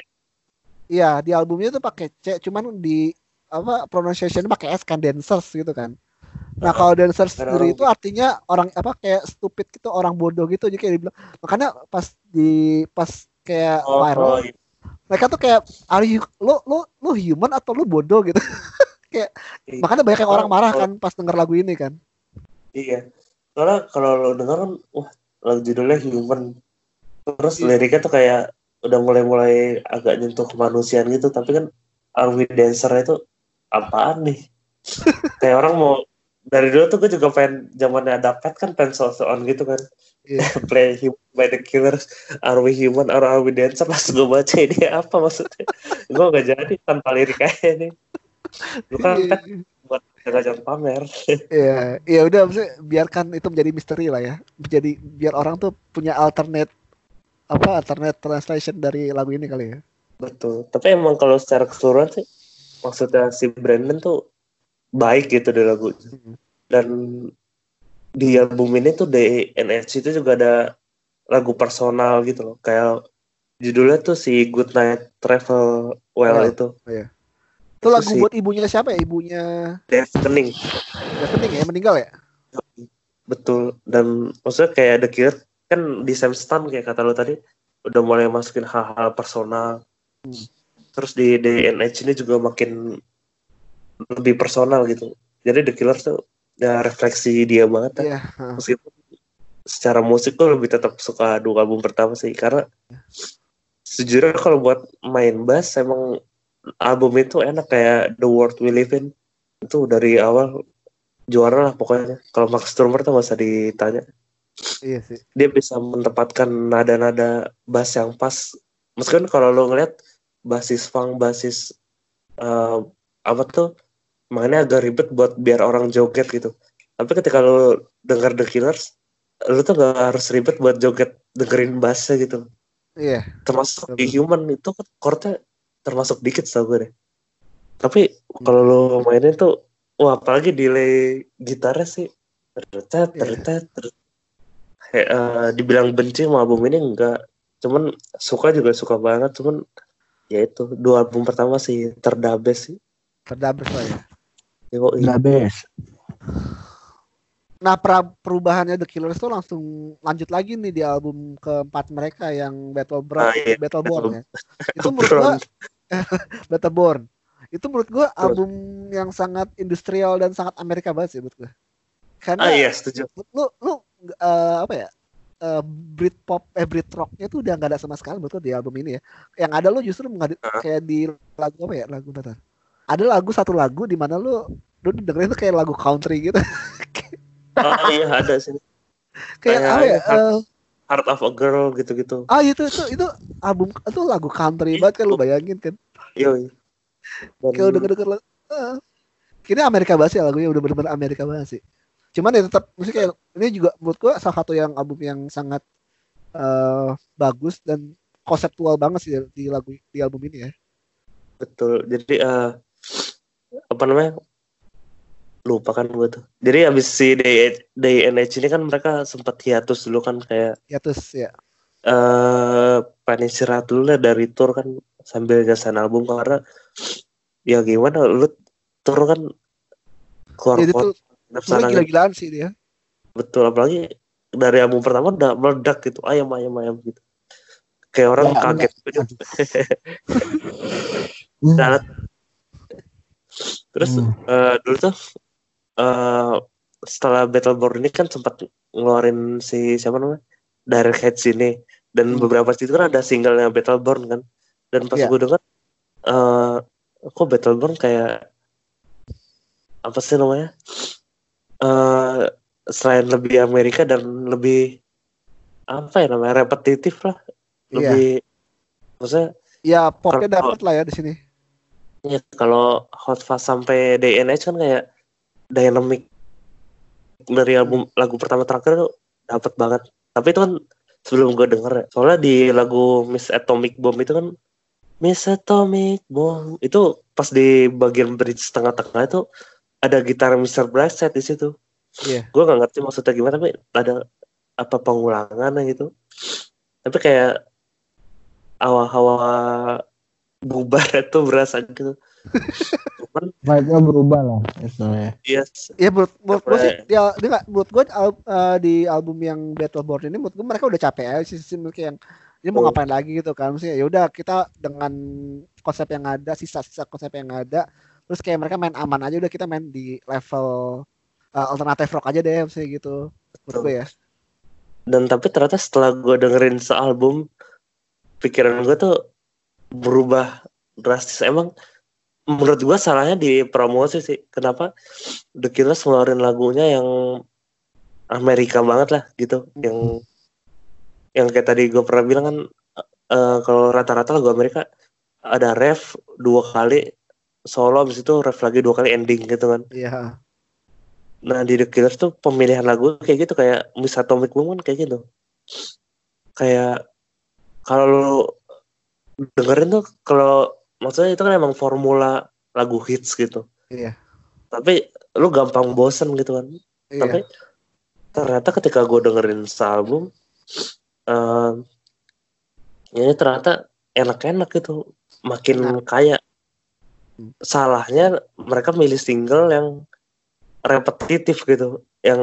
Iya di albumnya tuh pakai C cuman di apa pronunciation pakai S kan dancers gitu kan. Nah kalau dancers sendiri itu artinya orang apa kayak stupid gitu orang bodoh gitu jadi kayak dibilang. Makanya pas di pas kayak oh, viral oh, iya. mereka tuh kayak are you lo lo lo human atau lo bodoh? gitu. Kayak iya. makanya banyak yang orang marah kan pas denger lagu ini kan. Iya. Soalnya kalau lo denger kan wah lagu judulnya human. Terus iya. liriknya tuh kayak udah mulai-mulai agak nyentuh kemanusiaan gitu tapi kan Army Dancer itu apaan nih? Kayak orang mau dari dulu tuh gue juga pengen zamannya ada pet kan pengen so-soan gitu kan. Yeah. play human by the killers are we human or are we dancer pas gue baca ini apa maksudnya? Gue gak jadi tanpa lirik aja nih gue kan pet buat jangan pamer. Iya iya udah maksudnya biarkan itu menjadi misteri lah ya. Jadi biar orang tuh punya alternate apa alternate translation dari lagu ini kali ya. Betul. Tapi emang kalau secara keseluruhan sih maksudnya si Brandon tuh baik gitu di lagu. Mhm. dan di album ini tuh di NHC itu juga ada lagu personal gitu loh. Kayak judulnya tuh si Good Night Travel Well Well. itu Itu lagu si buat ibunya siapa ya? Ibunya Dave Kening Rekening ya meninggal ya? betul dan maksudnya kayak The Cure kan di Sam Stan kayak kata lo tadi udah mulai masukin hal-hal personal Hmm. terus di DNH ini juga makin lebih personal gitu jadi The Killers tuh ya refleksi dia banget ya. Iya. heeh. meskipun secara musik gue lebih tetap suka dua album pertama sih karena sejujurnya kalau buat main bass emang album itu enak kayak The World We Live In itu dari awal juara lah pokoknya kalau Max Turner tuh usah ditanya Iya sih. dia bisa menempatkan nada-nada bass yang pas meskipun kalau lo ngeliat basis funk basis eh, apa tuh makanya agak ribet buat biar orang joget gitu tapi ketika lo denger The Killers lo tuh gak harus ribet buat joget dengerin bassnya gitu Iya. termasuk Betul. di Human itu kan chordnya termasuk dikit tau gue deh tapi kalau lo mainin tuh wah apalagi delay gitarnya sih terdetet Iya. terdetet ter- eh, dibilang benci sama album ini enggak cuman suka juga suka banget cuman ya itu dua album pertama sih terdabes sih Terdabres lah ya. Best. Nah, pra- perubahannya The Killers tuh langsung lanjut lagi nih di album keempat mereka yang Battle Bra Ah, iya. Battleborn ya. Itu menurut gua Battleborn. Itu menurut gua album yang sangat industrial dan sangat Amerika banget sih menurut gua. Karena ah iya setuju lu lu eh, apa ya? eh, Britpop eh Britrocknya tuh udah nggak ada sama sekali menurut gua di album ini ya. Yang ada lu justru Ah. kayak di lagu apa ya? Lagu bentar. Ada lagu satu lagu di mana lu lu dengerin tuh kayak lagu country gitu. oh iya ada sih kayak Kayak apa ya? Eh, Heart of a Girl gitu-gitu Ah itu itu itu album itu lagu country banget kan lu bayangin kan. Dan- Kalau denger denger lagu. Uh, ini Amerika banget sih lagunya udah bener-bener Amerika banget sih. Cuman ya tetap musik kayak ini juga menurut gua salah satu yang album yang sangat eh, bagus dan konseptual banget sih di lagu di album ini ya. Betul. Jadi eh apa namanya? Lupa kan gue tuh. Jadi habis si Day, Day NH ini kan mereka sempat hiatus dulu kan kayak Ya terus ya. eh pengen istirahat dulu lah dari tour kan sambil nyesain album karena ya gimana lu tour kan keluar sebenarnya sana gila-gilaan sih dia. betul apalagi dari album pertama udah meledak gitu ayam ayam ayam gitu kayak orang Ya, kaget gitu. Terus Hmm. eh, dulu tuh eh setelah Battleborn ini kan sempat ngeluarin si siapa namanya Direct Hits ini dan Hmm. beberapa situ kan ada singlenya Battleborn kan dan pas Iya. gue denger eh kok Battleborn kayak apa sih namanya eh selain lebih Amerika dan lebih apa ya namanya repetitif lah Iya. lebih maksudnya Ya popnya Kalau- dapet lah ya di sini. Ya, kalau Hot Fuzz sampai DNH kan kayak dynamic dari album lagu pertama terakhir tuh dapat banget. Tapi itu kan sebelum gue denger ya. Soalnya di lagu Miss Atomic Bomb itu kan Miss Atomic Bomb itu pas di bagian bridge tengah-tengah itu ada gitar Mr. Brightside di situ. Iya. Gue gak ngerti maksudnya gimana tapi ada apa pengulangan gitu. Tapi kayak hawa-hawa bubar itu berasa gitu. Cuman Vibe-nya berubah lah istilahnya. yes, Ya menurut, menurut gue sih Sampai- dia dia nggak menurut gue al- eh, di album yang Battleborn ini menurut gue mereka udah capek aja sih sih mereka yang ini mau Oh. ngapain lagi gitu kan. Maksudnya ya udah kita dengan konsep yang ada sisa-sisa konsep yang ada terus kayak mereka main aman aja udah kita main di level eh, alternatif rock aja deh maksudnya gitu. Menurut gue ya. Dan tapi ternyata setelah gue dengerin sealbum pikiran gue tuh berubah drastis. Emang menurut gue salahnya di promosi sih. Kenapa? The Killers ngeluarin lagunya yang Amerika banget lah gitu. Yang yang kayak tadi gue pernah bilang kan eh, kalau rata-rata lagu Amerika ada ref dua kali solo habis itu ref lagi dua kali ending gitu kan. Iya. Nah di The Killers tuh pemilihan lagu kayak gitu kayak Miss Atomic Woman kayak gitu. Kayak kalau lu dengerin tuh kalau maksudnya itu kan emang formula lagu hits gitu. iya tapi lu gampang bosen gitu kan Iya. tapi ternyata ketika gue dengerin sealbum eh ini ternyata enak-enak gitu makin kaya Hmm. salahnya mereka milih single yang repetitif gitu yang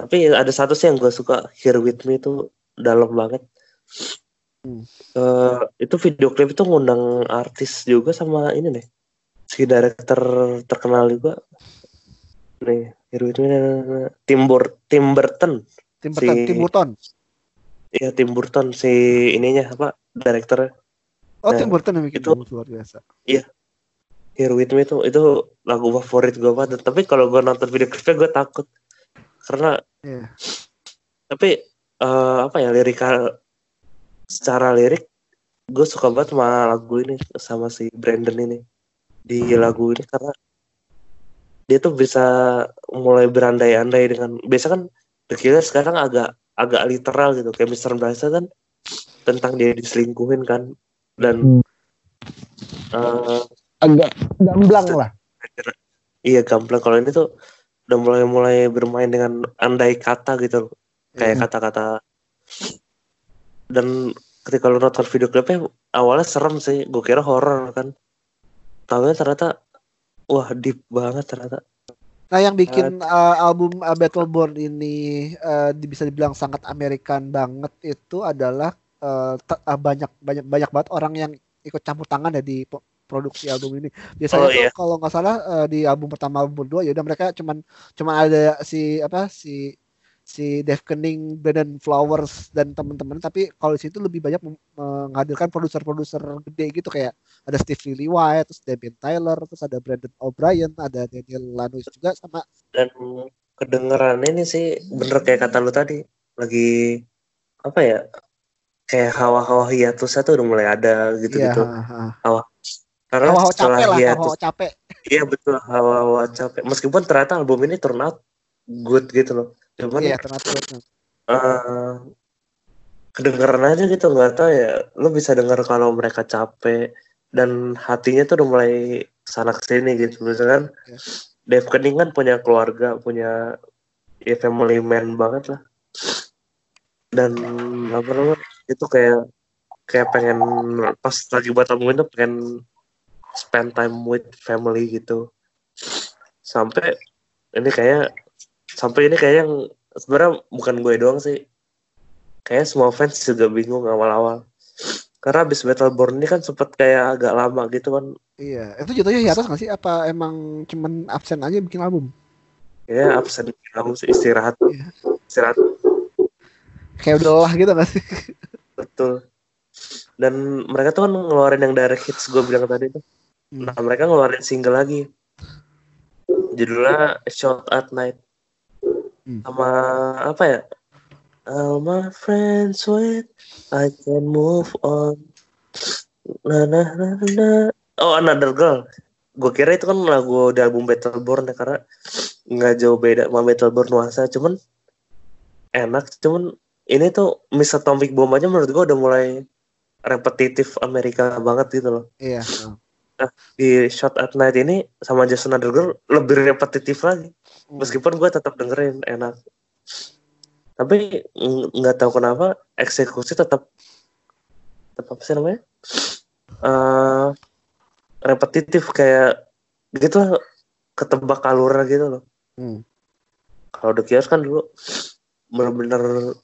tapi ada satu sih yang gue suka Here With Me itu dalam banget Hmm. Eh, itu video klip itu ngundang artis juga sama ini nih si director terkenal juga nih Here With Me Tim, Bur Tim Burton Tim Burton, si- Tim Burton. Iya Tim Burton si ininya apa direkturnya Oh, Nah, Tim Burton yang bikin itu- luar biasa. Here With Me itu itu lagu favorit gue banget tapi kalau gue nonton video klipnya gue takut karena Iya. tapi eh, apa ya lirikal secara lirik gue suka banget sama lagu ini sama si Brandon ini di lagu ini karena dia tuh bisa mulai berandai-andai dengan biasa kan The Killers sekarang agak agak literal gitu kayak Mr. Brasa kan tentang dia diselingkuhin kan dan eh, agak gamblang lah iya gamblang kalau ini tuh udah mulai mulai bermain dengan andai kata gitu loh. kayak Iya. kata-kata dan ketika lu nonton video klipnya awalnya serem sih gue kira horor kan tahunya ternyata wah deep banget ternyata Nah, yang bikin uh, album uh, Battleborn ini uh, bisa dibilang sangat Amerikan banget itu adalah uh, uh, banyak banyak banyak banget orang yang ikut campur tangan ya di produksi album ini. Biasanya Oh, tuh iya. kalau nggak salah uh, di album pertama album kedua ya udah mereka cuman cuman ada si apa si si Dave Kenning, Brandon Flowers dan teman-teman. Tapi kalau di situ lebih banyak menghadirkan produser-produser gede gitu. Kayak ada Steve Lillywhite, White, terus Damien Tyler, terus ada Brandon O'Brien, ada Daniel Lanois juga sama. Dan kedengeran ini sih bener kayak kata lu tadi. Lagi apa ya kayak hawa-hawa hiatusnya tuh udah mulai ada gitu-gitu. Iya, ha, ha. karena Hawa-hawa setelah capek lah, hiatus hawa capek. iya betul hawa-hawa capek. Meskipun ternyata album ini turn out good gitu loh cuman Iya, eh kedengeran aja gitu nggak tahu ya. Lu bisa dengar kalau mereka capek dan hatinya tuh udah mulai sana sini gitu. Misalkan Iya. Dave Kenning kan punya keluarga punya ya family man banget lah. Dan apa namanya itu kayak kayak pengen pas lagi buat album itu pengen spend time with family gitu. Sampai ini kayak sampai ini kayak yang sebenarnya bukan gue doang sih kayak semua fans juga bingung awal-awal karena abis Battleborn ini kan sempet kayak agak lama gitu kan Iya, itu jatuhnya hiatus nggak sih? Apa emang cuman absen aja bikin album? ya absen kamu sih istirahat Iya. istirahat Kayak udah lelah gitu nggak sih? betul dan mereka tuh kan ngeluarin yang direct hits gue bilang tadi tuh Hmm. nah mereka ngeluarin single lagi judulnya Shot at Night Hmm. sama apa ya All my friends wait I can move on na na na na oh Another Girl gue kira itu kan lagu di album Battleborn ya karena nggak jauh beda sama Battleborn nuansa cuman enak cuman ini tuh Miss Atomic Bomb aja menurut gue udah mulai repetitif Amerika banget gitu loh Iya. di Shot at Night ini sama Just Another Girl lebih repetitif lagi. Meskipun gue tetap dengerin enak. Tapi ng- nggak tahu kenapa eksekusi tetap tetap apa sih namanya? Eh repetitif kayak gitu lah ketebak alurnya gitu loh. Hmm. kalau The Killers kan dulu bener-bener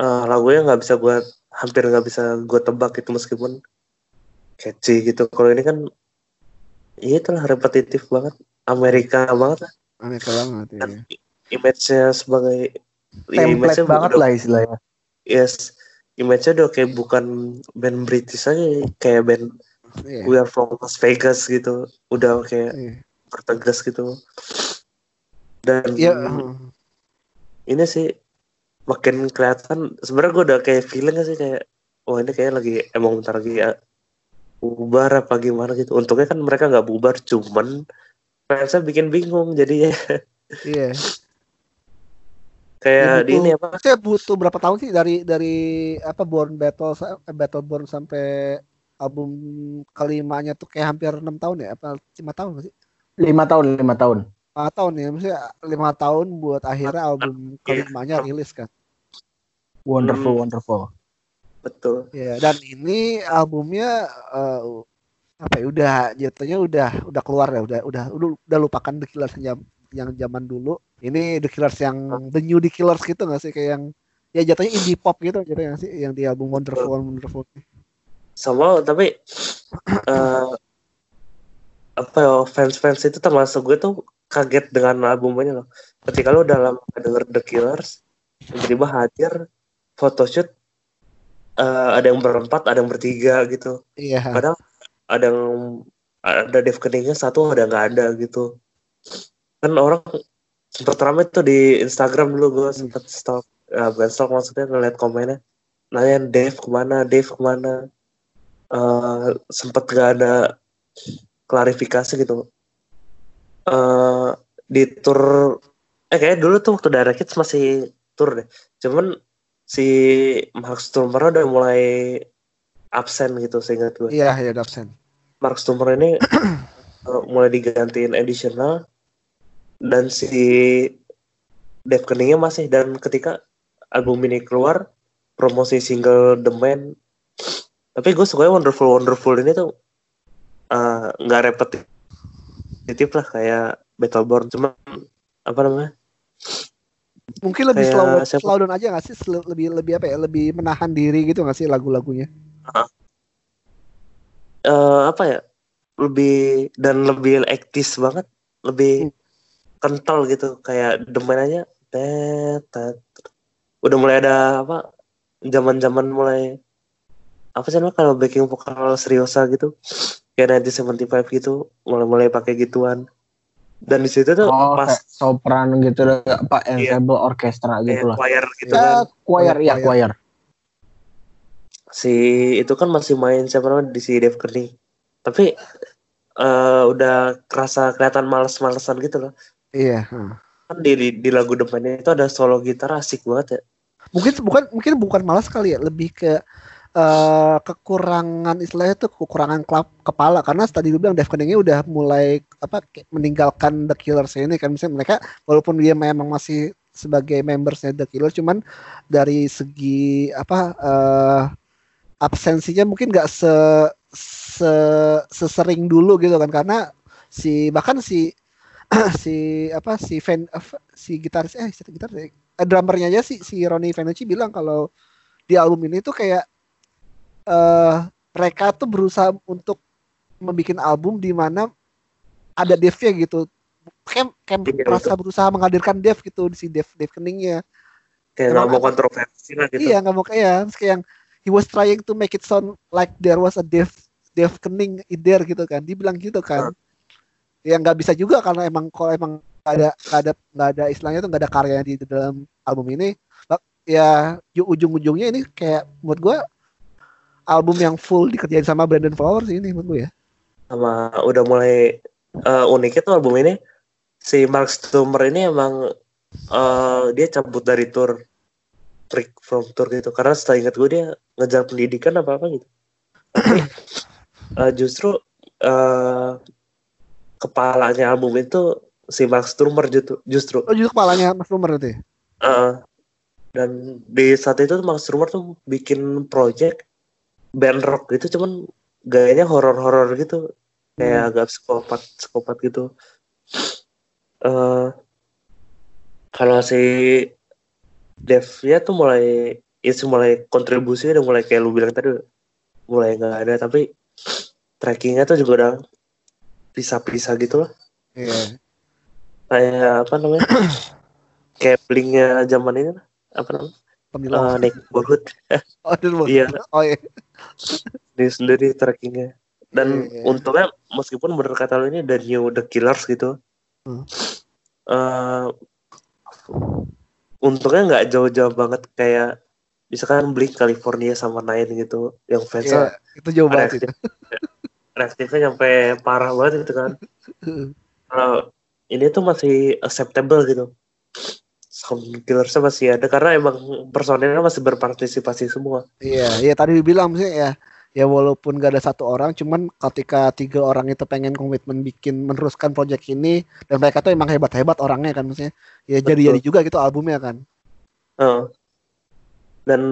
eh, lagunya nggak bisa gue hampir nggak bisa gue tebak gitu meskipun catchy gitu. Kalau ini kan ya itulah repetitif banget Amerika banget lah Amerika banget ya. image-nya sebagai ya, template image-nya banget udah- lah istilahnya yes image-nya udah kayak bukan band British aja kayak band Iya. We Are From Las Vegas gitu udah kayak Iya. bertegas gitu dan Iya. ini sih makin kelihatan sebenarnya gue udah kayak feeling sih kayak wah ini kayak lagi emang bentar lagi ya bubar apa gimana gitu untungnya kan mereka nggak bubar cuman fansnya bikin bingung jadi ya Iya. kayak Ya, di ini apa Saya butuh berapa tahun sih dari dari apa Born Battle eh, Battleborn sampai album kelimanya tuh kayak hampir enam tahun ya apa lima tahun sih? lima tahun lima tahun lima tahun ya maksudnya lima tahun buat akhirnya album Iya. kelimanya rilis kan wonderful Hmm. wonderful betul ya dan ini albumnya eh, apa ya udah jatuhnya udah udah keluar ya udah udah udah, udah lupakan The Killers yang yang zaman dulu. Ini The Killers yang The New The Killers gitu nggak sih kayak yang ya jatuhnya indie pop gitu gitu nggak sih yang di album Wonderful Wonderful sama tapi eh apa ya fans-fans itu termasuk gue tuh kaget dengan albumnya loh. Ketika lu dalam denger The Killers tiba-tiba hadir photoshoot eh, ada yang berempat ada yang bertiga gitu. Iya. Kadang ada yang ada Dave Keningnya satu ada nggak ada gitu. Kan orang sempat ramai tuh di Instagram dulu gue sempat stalk ya, bukan stalk maksudnya ngeliat komennya nanya Dave ke mana? Dave ke mana? Eh sempat nggak ada klarifikasi gitu. Eh di tour eh kayak dulu tuh waktu Direct Kids masih tour deh. Cuman si Mark Sturmer udah mulai absen gitu seingat gue iya ya absen Mark Stummer ini uh, mulai digantiin additional dan si Dave Keningnya masih dan ketika album ini keluar promosi single The Man. Tapi gue suka Wonderful Wonderful ini tuh uh, nggak repetitif lah kayak Battleborn cuma apa namanya? Mungkin lebih slow slow down aja nggak sih? Lebih lebih apa ya? Lebih menahan diri gitu nggak sih lagu-lagunya eh apa ya lebih dan lebih ektis banget lebih kental gitu kayak demen aja tet, tet. udah mulai ada apa zaman zaman mulai apa sih namanya kalau backing vokal seriosa gitu kayak 1975 gitu mulai mulai pakai gituan dan di situ tuh oh pas sopran gitu Iya. ensemble orkestra kayak gitu lah choir gitu ya kan choir ya Choir. Si itu kan masih main siapa namanya di si Dave Kening tapi eh, udah kerasa kelihatan males-malesan gitu loh. Iya hmm. kan di, di, di lagu depannya itu ada solo gitar asik banget ya. Mungkin bukan mungkin bukan malas kali ya lebih ke eh, kekurangan istilahnya tuh kekurangan klap kepala. Karena tadi lu bilang Dave Keningnya udah mulai apa meninggalkan The Killers ini kan. Misalnya mereka walaupun dia memang masih sebagai membersnya The Killers cuman dari segi apa eh, absensinya mungkin nggak se, se sesering dulu gitu kan karena si bahkan si si apa si fan apa, si gitaris eh si gitaris eh, drummernya aja si si Ronnie Vanucci bilang kalau di album ini tuh kayak eh mereka tuh berusaha untuk membuat album di mana ada Dave-nya gitu. Kayak, kayak Iya, merasa berusaha menghadirkan Dave gitu si Dave Dave Keningnya. kayak nggak mau kontroversi lah gitu Iya nggak mau kayak kayak yang he was trying to make it sound like there was a Dave Dave Kening in there gitu kan. Dia bilang gitu kan. Ya nggak bisa juga karena emang kalau emang nggak ada nggak ada nggak ada istilahnya tuh nggak ada karya di dalam album ini. Ya ju- ujung-ujungnya ini kayak menurut gua album yang full dikerjain sama Brandon Flowers ini menurut gue ya. sama udah mulai eh, uniknya tuh album ini si Mark Stummer ini emang eh, dia cabut dari tour break from tour gitu. Karena setelah ingat gue dia ngejar pendidikan apa apa gitu. Eh, justru eh, kepalanya album itu si Mark Stummer justru justru. Oh justru kepalanya Mas Rumer itu? Eh, dan di saat itu Mark Sturmer tuh bikin project band rock gitu cuman gayanya horor-horor gitu. Kayak agak psikopat psikopat gitu. Eh kalau si Dev ya tuh mulai ya mulai kontribusinya udah mulai kayak lu bilang tadi mulai nggak ada tapi trackingnya tuh juga udah pisah-pisah gitu lah Iya. kayak apa namanya kayak blinknya zaman ini lah. apa namanya Pemilu. uh, neighborhood oh, iya. Oh iya. sendiri sendiri trackingnya dan Iya, iya. untungnya meskipun bener kata lu ini dari new the killers gitu Hmm. eh, untungnya nggak jauh-jauh banget kayak misalkan Blink California sama Nine gitu yang fansnya itu jauh banget reaktif reaktifnya sampai parah banget gitu kan. Kalau ini tuh masih acceptable gitu. Sound Killersnya masih ada karena emang personilnya masih berpartisipasi semua. Iya, iya tadi dibilang sih ya ya walaupun gak ada satu orang cuman ketika tiga orang itu pengen komitmen bikin meneruskan project ini dan mereka tuh emang hebat-hebat orangnya kan maksudnya ya jadi jadi juga gitu albumnya kan Uh, dan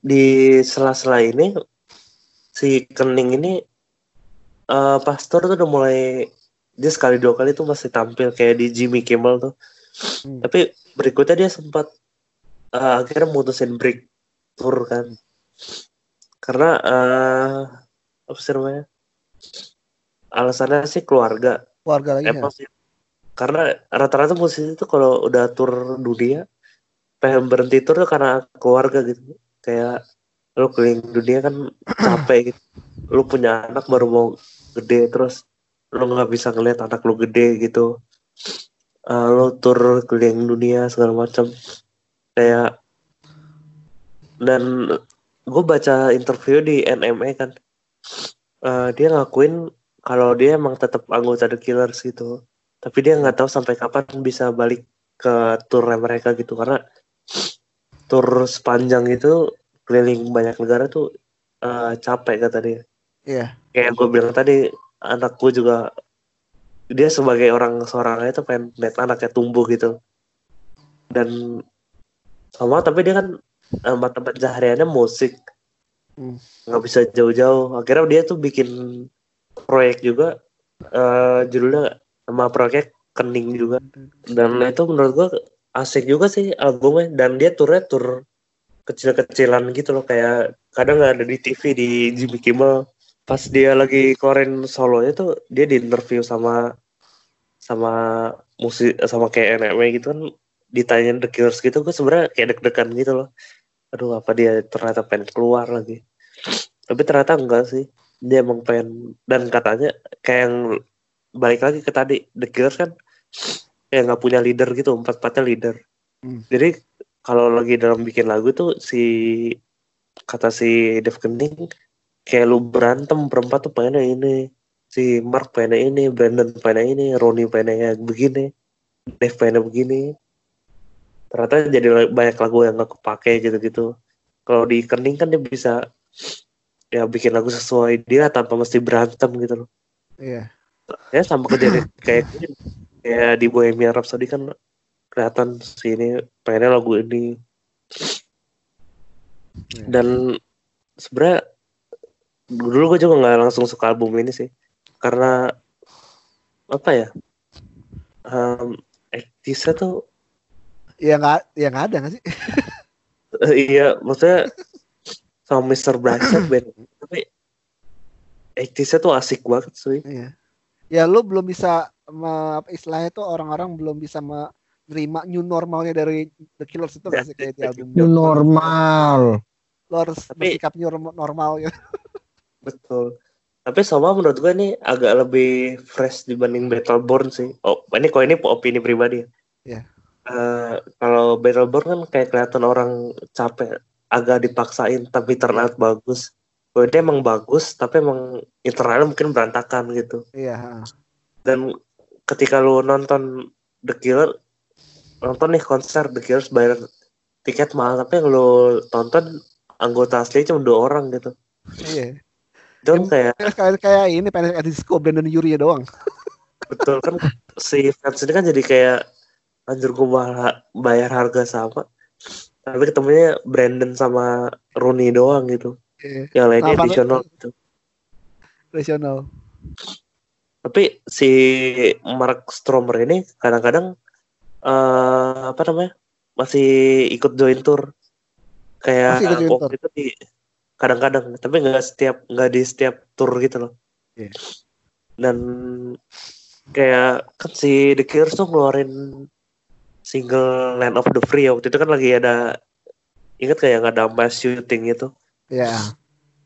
di sela-sela ini si Kening ini eh Pastor tuh udah mulai dia sekali dua kali tuh masih tampil kayak di Jimmy Kimmel tuh. Hmm. Tapi berikutnya dia sempat eh, akhirnya mutusin break tour kan. Karena eh apa sih namanya? Alasannya sih keluarga. keluarga lagi ya Emosi. Karena rata-rata musisi itu kalau udah tur dunia pengen berhenti tur tuh karena keluarga gitu. Kayak lu keliling dunia kan capek gitu. Lu punya anak baru mau gede terus lu nggak bisa ngeliat anak lu gede gitu. Eh, lu tur keliling dunia segala macam kayak dan gue baca interview di NME kan. Eh, dia ngakuin kalau dia emang tetap anggota The Killers gitu. Tapi dia nggak tahu sampai kapan bisa balik ke tour mereka gitu. Karena tour sepanjang itu keliling banyak negara tuh eh, capek kata dia. Iya. Kayak gue bilang tadi anak gue juga dia sebagai orang seorang itu pengen lihat anaknya tumbuh gitu. Dan sama tapi dia kan eh, mata pencahariannya musik. Hmm. nggak bisa jauh-jauh. Akhirnya dia tuh bikin proyek juga eh judulnya nama proyek kening juga. Dan itu menurut gua asik juga sih albumnya. Dan dia turnya tur kecil-kecilan gitu loh. Kayak kadang nggak ada di TV di Jimmy Kimmel. Pas dia lagi keluarin solonya tuh dia di interview sama sama musik sama kayak NME gitu kan. Ditanyain The Killers gitu. Gue sebenarnya kayak deg-degan gitu loh aduh apa dia ternyata pengen keluar lagi. Tapi ternyata enggak sih. Dia emang pengen dan katanya kayak yang balik lagi ke tadi The Killers kan kayak nggak punya leader gitu empat empatnya leader. Hmm. jadi kalau lagi dalam bikin lagu tuh si kata si Dev Kening kayak lu berantem berempat tuh pengennya ini si Mark pengennya ini Brandon pengennya ini Ronnie pengennya begini Dev pengennya begini ternyata jadi banyak lagu yang gak kepake gitu-gitu. Kalau di Kening kan dia bisa ya bikin lagu sesuai dia tanpa mesti berantem gitu loh. Iya. Ya sama kejadian kayak kayak di Bohemian Rhapsody kan kelihatan si ini pengennya lagu ini. Iya. dan sebenarnya dulu gue juga nggak langsung suka album ini sih. Karena apa ya um, Actisnya tuh ya nggak ya nggak ada nggak sih? Eh, iya maksudnya sama Mr. Brightside band tapi Actisnya tuh asik banget sih. Iya. Ya lu belum bisa me- apa istilahnya tuh orang-orang belum bisa menerima new normalnya dari The Killers itu nggak sih kayak di album? New normal. lu harus Tapi- bersikap new normal ya. Betul. Tapi sama menurut gue ini agak lebih fresh dibanding Battleborn sih. Oh ini kok ini opini pribadi ya? Iya. Eh, kalau Battleborn kan kayak kelihatan orang capek agak dipaksain tapi out bagus. Ini emang bagus tapi emang internalnya mungkin berantakan gitu. Iya dan ketika lu nonton The Killer nonton nih konser The Killers bayar tiket mahal tapi yang lu tonton anggota asli cuma dua orang gitu. Iya. Kan kayak kayak kayak ini pengen disco Brandon Yuri doang. Betul kan si fans ini kan jadi kayak anjir gue bayar harga sama. Tapi ketemunya Brandon sama Rooney doang gitu. Iya, yang lainnya Nah, additional gitu. Rasional tapi si Mark Stromer ini kadang-kadang eh apa namanya masih ikut join tour. Kayak join waktu itu di kadang-kadang. Tapi nggak setiap nggak di setiap tour gitu loh. Iya. dan kayak kan si The Killers tuh ngeluarin single Land of the Free waktu itu kan lagi ada ingat kayak nggak ada mass shooting itu ya.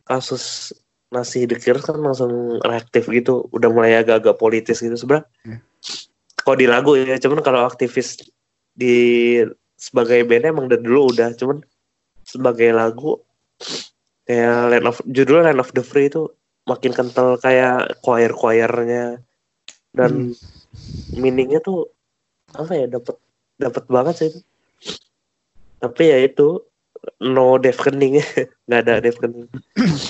Kasus nasi The Killers kan langsung reaktif gitu. Udah mulai agak-agak politis gitu sebenarnya Hmm. kalau di lagu ya cuman kalau aktivis di sebagai band emang dari dulu udah. Cuman sebagai lagu kayak Land of judulnya Land of the Free itu makin kental kayak choir choirnya dan meaningnya tuh apa ya dapat dapat banget sih itu. Tapi ya itu no Dave Kening nggak ada Dave Kening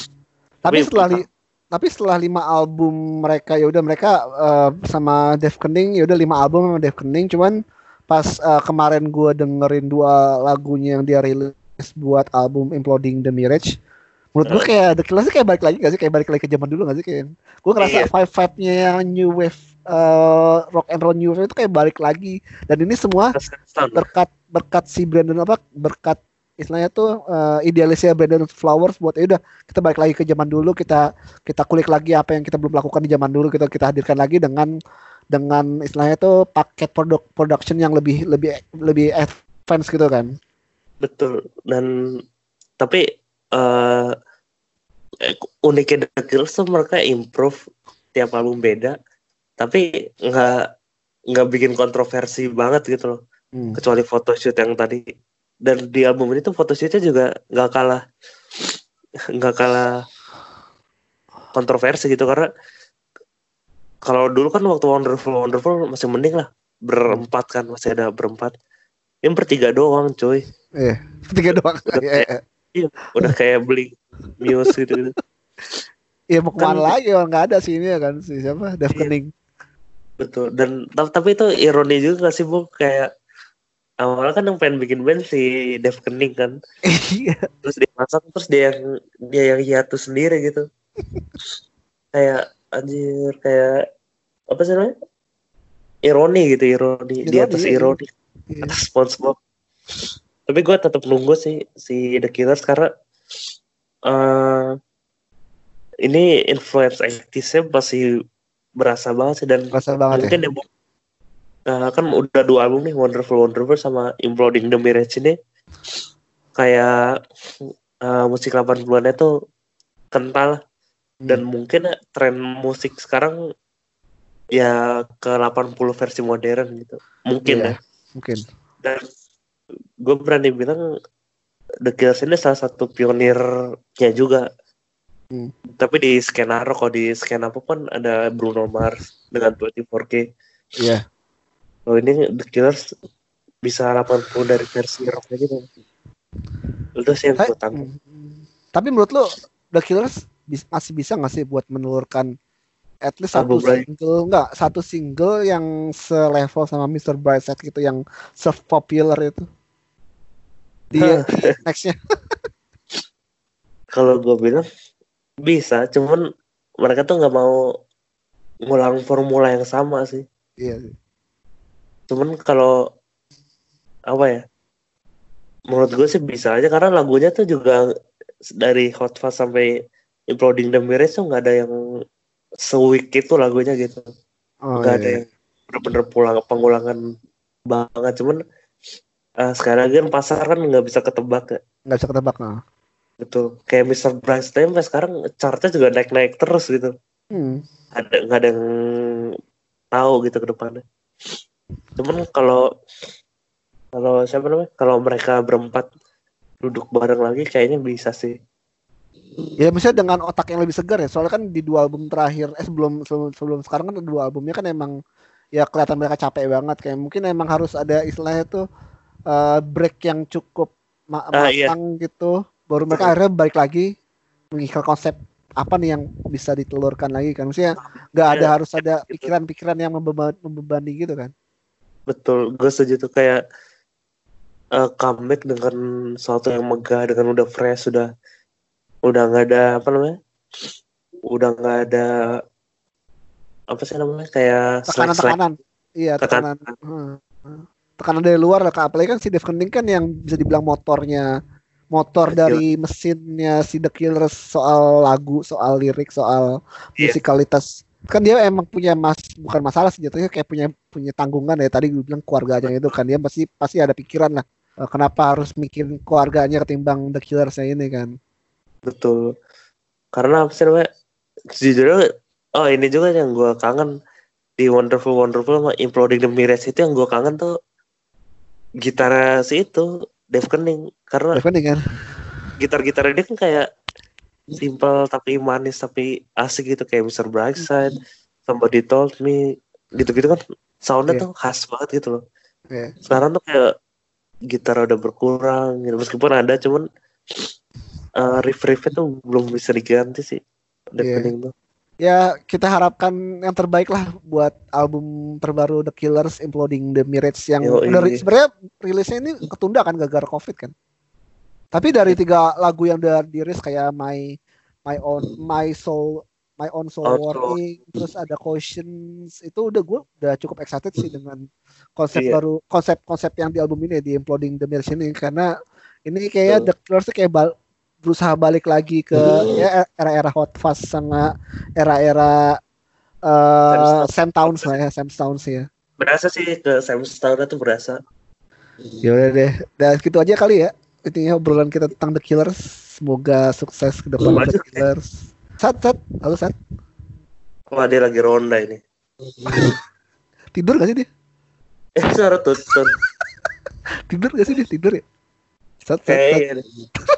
Tapi setelah li- tapi setelah lima album mereka ya udah mereka eh, sama Dave Kening ya udah lima album sama Dave Kening. Cuman pas eh, kemarin gua dengerin dua lagunya yang dia rilis buat album Imploding the Mirage menurut gua kayak The Killers kayak balik lagi gak sih? Kayak balik lagi ke zaman dulu gak sih kayak gua ngerasa Iya. vibe vibe nya yang new wave eh, rock and roll new wave itu kayak balik lagi. Dan ini semua berkat berkat si Brandon apa berkat istilahnya tuh eh, idealisnya Brandon Flowers buat ya udah kita balik lagi ke zaman dulu kita kita kulik lagi apa yang kita belum lakukan di zaman dulu kita kita hadirkan lagi dengan dengan istilahnya tuh paket produk production yang lebih lebih lebih advance gitu kan. Betul. Dan tapi eh, uniknya The Killers tuh mereka improve tiap album beda, tapi nggak nggak bikin kontroversi banget gitu loh. Hmm. Kecuali photoshoot yang tadi. Dan di album ini tuh photoshootnya juga nggak kalah nggak kalah kontroversi gitu karena kalau dulu kan waktu Wonderful Wonderful masih mending lah berempat kan masih ada berempat. Ini bertiga doang coy. eh tiga doang Udah Iya, kayak- iya. udah kayak beli Muse gitu gitu. Iya, mau ke mana Kan- lagi orang nggak ada sih ini ya kan si siapa Dave Iya. Kening Betul. Dan ta- tapi itu ironi juga gak sih bu kayak awalnya kan yang pengen bikin band si Dave Kening kan, iya terus dia masak terus dia yang dia yang hiatus sendiri gitu. kayak anjir kayak apa sih namanya? Ironi gitu, ironi, di atas iya. ironi, Iya. atas SpongeBob. Tapi gue tetap nunggu sih si The Killers karena eh ini influence 80s-nya masih berasa banget sih dan Rasa banget mungkin ya? Bu, eh, kan udah dua album nih Wonderful Wonderful sama Imploding the Mirage ini. Kayak eh, musik 80-an itu kental. Dan mungkin tren musik sekarang ya ke 80 versi modern gitu. Mungkin Iya. ya. mungkin. Dan gue berani bilang The Killers ini salah satu pionirnya juga Hmm. tapi di skenario kalau di skena apa pun ada Bruno Mars dengan 24K iya Oh ini The Killers bisa 80 dari versi rocknya gitu. Itu sih yang gue tangkap. Hmm. Tapi menurut lo The Killers masih bisa nggak sih buat menelurkan at least satu lagi. single nggak satu single yang selevel sama Mr. Brightside gitu yang se-popular itu di nextnya Kalau gue bilang bisa, cuman mereka tuh nggak mau ngulang formula yang sama sih. iya Cuman kalau apa ya? Menurut gue sih bisa aja karena lagunya tuh juga dari Hot Fuzz sampai Imploding the Mirage tuh nggak ada yang seweak itu lagunya gitu. oh, nggak iya. ada yang bener-bener pulang pengulangan banget cuman eh, sekali lagi kan pasar kan nggak bisa ketebak ya nggak bisa ketebak nah. Betul kayak Mr. Bryce Time sampai sekarang chartnya juga naik-naik terus gitu. Hmm. ada nggak ada yang tahu gitu ke depannya. Cuman kalau kalau siapa namanya? Kalau mereka berempat duduk bareng lagi kayaknya bisa sih. Ya misalnya dengan otak yang lebih segar ya. Soalnya kan di dua album terakhir eh sebelum sebelum, sebelum sekarang kan dua albumnya kan emang ya kelihatan mereka capek banget. Kayak mungkin emang harus ada istilahnya tuh eh, break yang cukup ma- Ah, iya. matang gitu baru mereka Betul. akhirnya balik lagi mengikat konsep apa nih yang bisa ditelurkan lagi kan? Maksudnya nggak ada Iya, harus ada pikiran-pikiran yang membeba- membebani gitu kan? Betul gue setuju tuh kayak eh, comeback dengan sesuatu yang megah dengan udah fresh sudah udah nggak ada apa namanya? Udah nggak ada apa sih namanya? Kayak slack slack tekanan-tekanan iya tekanan. Hmm. tekanan dari luar lah apalagi kan si Dave Kening kan yang bisa dibilang motornya motor Betul. dari mesinnya si The Killers soal lagu soal lirik soal Iya. musikalitas. Kan dia emang punya mas bukan masalah sih jatuhnya kayak punya punya tanggungan ya. Tadi gue bilang keluarganya itu kan dia pasti pasti ada pikiran lah eh, kenapa harus mikirin keluarganya ketimbang The Killers ini kan. Betul. Karena apa sih namanya? Oh ini juga yang gue kangen. Di Wonderful Wonderful sama Imploding the Mirage itu yang gue kangen tuh gitar si itu Dave Kening karena Dave Kening kan gitar-gitar dia kan kayak simple tapi manis tapi asik gitu kayak Mr. Brightside, Somebody Told Me, gitu-gitu kan soundnya Iya. tuh khas banget gitu loh. Iya. Sekarang tuh kayak gitar udah berkurang gitu. meskipun ada cuman uh, riff-riffnya tuh belum bisa diganti sih. Deepening tuh. Ya kita harapkan yang terbaik lah buat album terbaru The Killers Imploding the Mirage yang sebenarnya rilisnya ini ketunda kan gara-gara covid kan. Tapi dari tiga lagu yang udah dirilis kayak My My Own My Soul My Own Soul Soul. Warning terus ada Cautions itu udah gue udah cukup excited sih dengan konsep Iya. baru konsep-konsep yang di album ini di Imploding the Mirage ini karena ini kayak Betul. The Killers tuh kayak bal- berusaha balik lagi ke ya era-era Hot Fuzz sama era-era uh, Sam Towns lah ya Sam Towns ya. Berasa sih ke Sam Stone tuh berasa. Ya udah deh, dan gitu aja kali ya. Intinya obrolan kita tentang The Killers. Semoga sukses ke depan The Killers. Sat, sat, halo sat. Wah dia lagi ronda ini. Tidur gak sih dia? Eh suara tutun. Tidur gak sih dia? Tidur ya? Sat, sat, sat.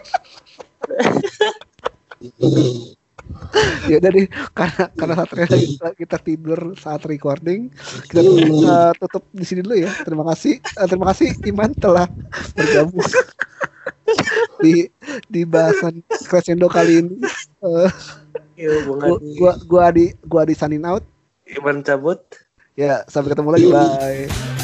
Ya udah deh, karena karena Satria lagi kita tidur saat recording, kita uh, tutup di sini dulu ya. Terima kasih, uh, terima kasih Iman telah bergabung di di bahasan crescendo kali ini. Uh, Iya, gua, gua gua di gua di signing out. Iman cabut. Ya, sampai ketemu lagi. Bye.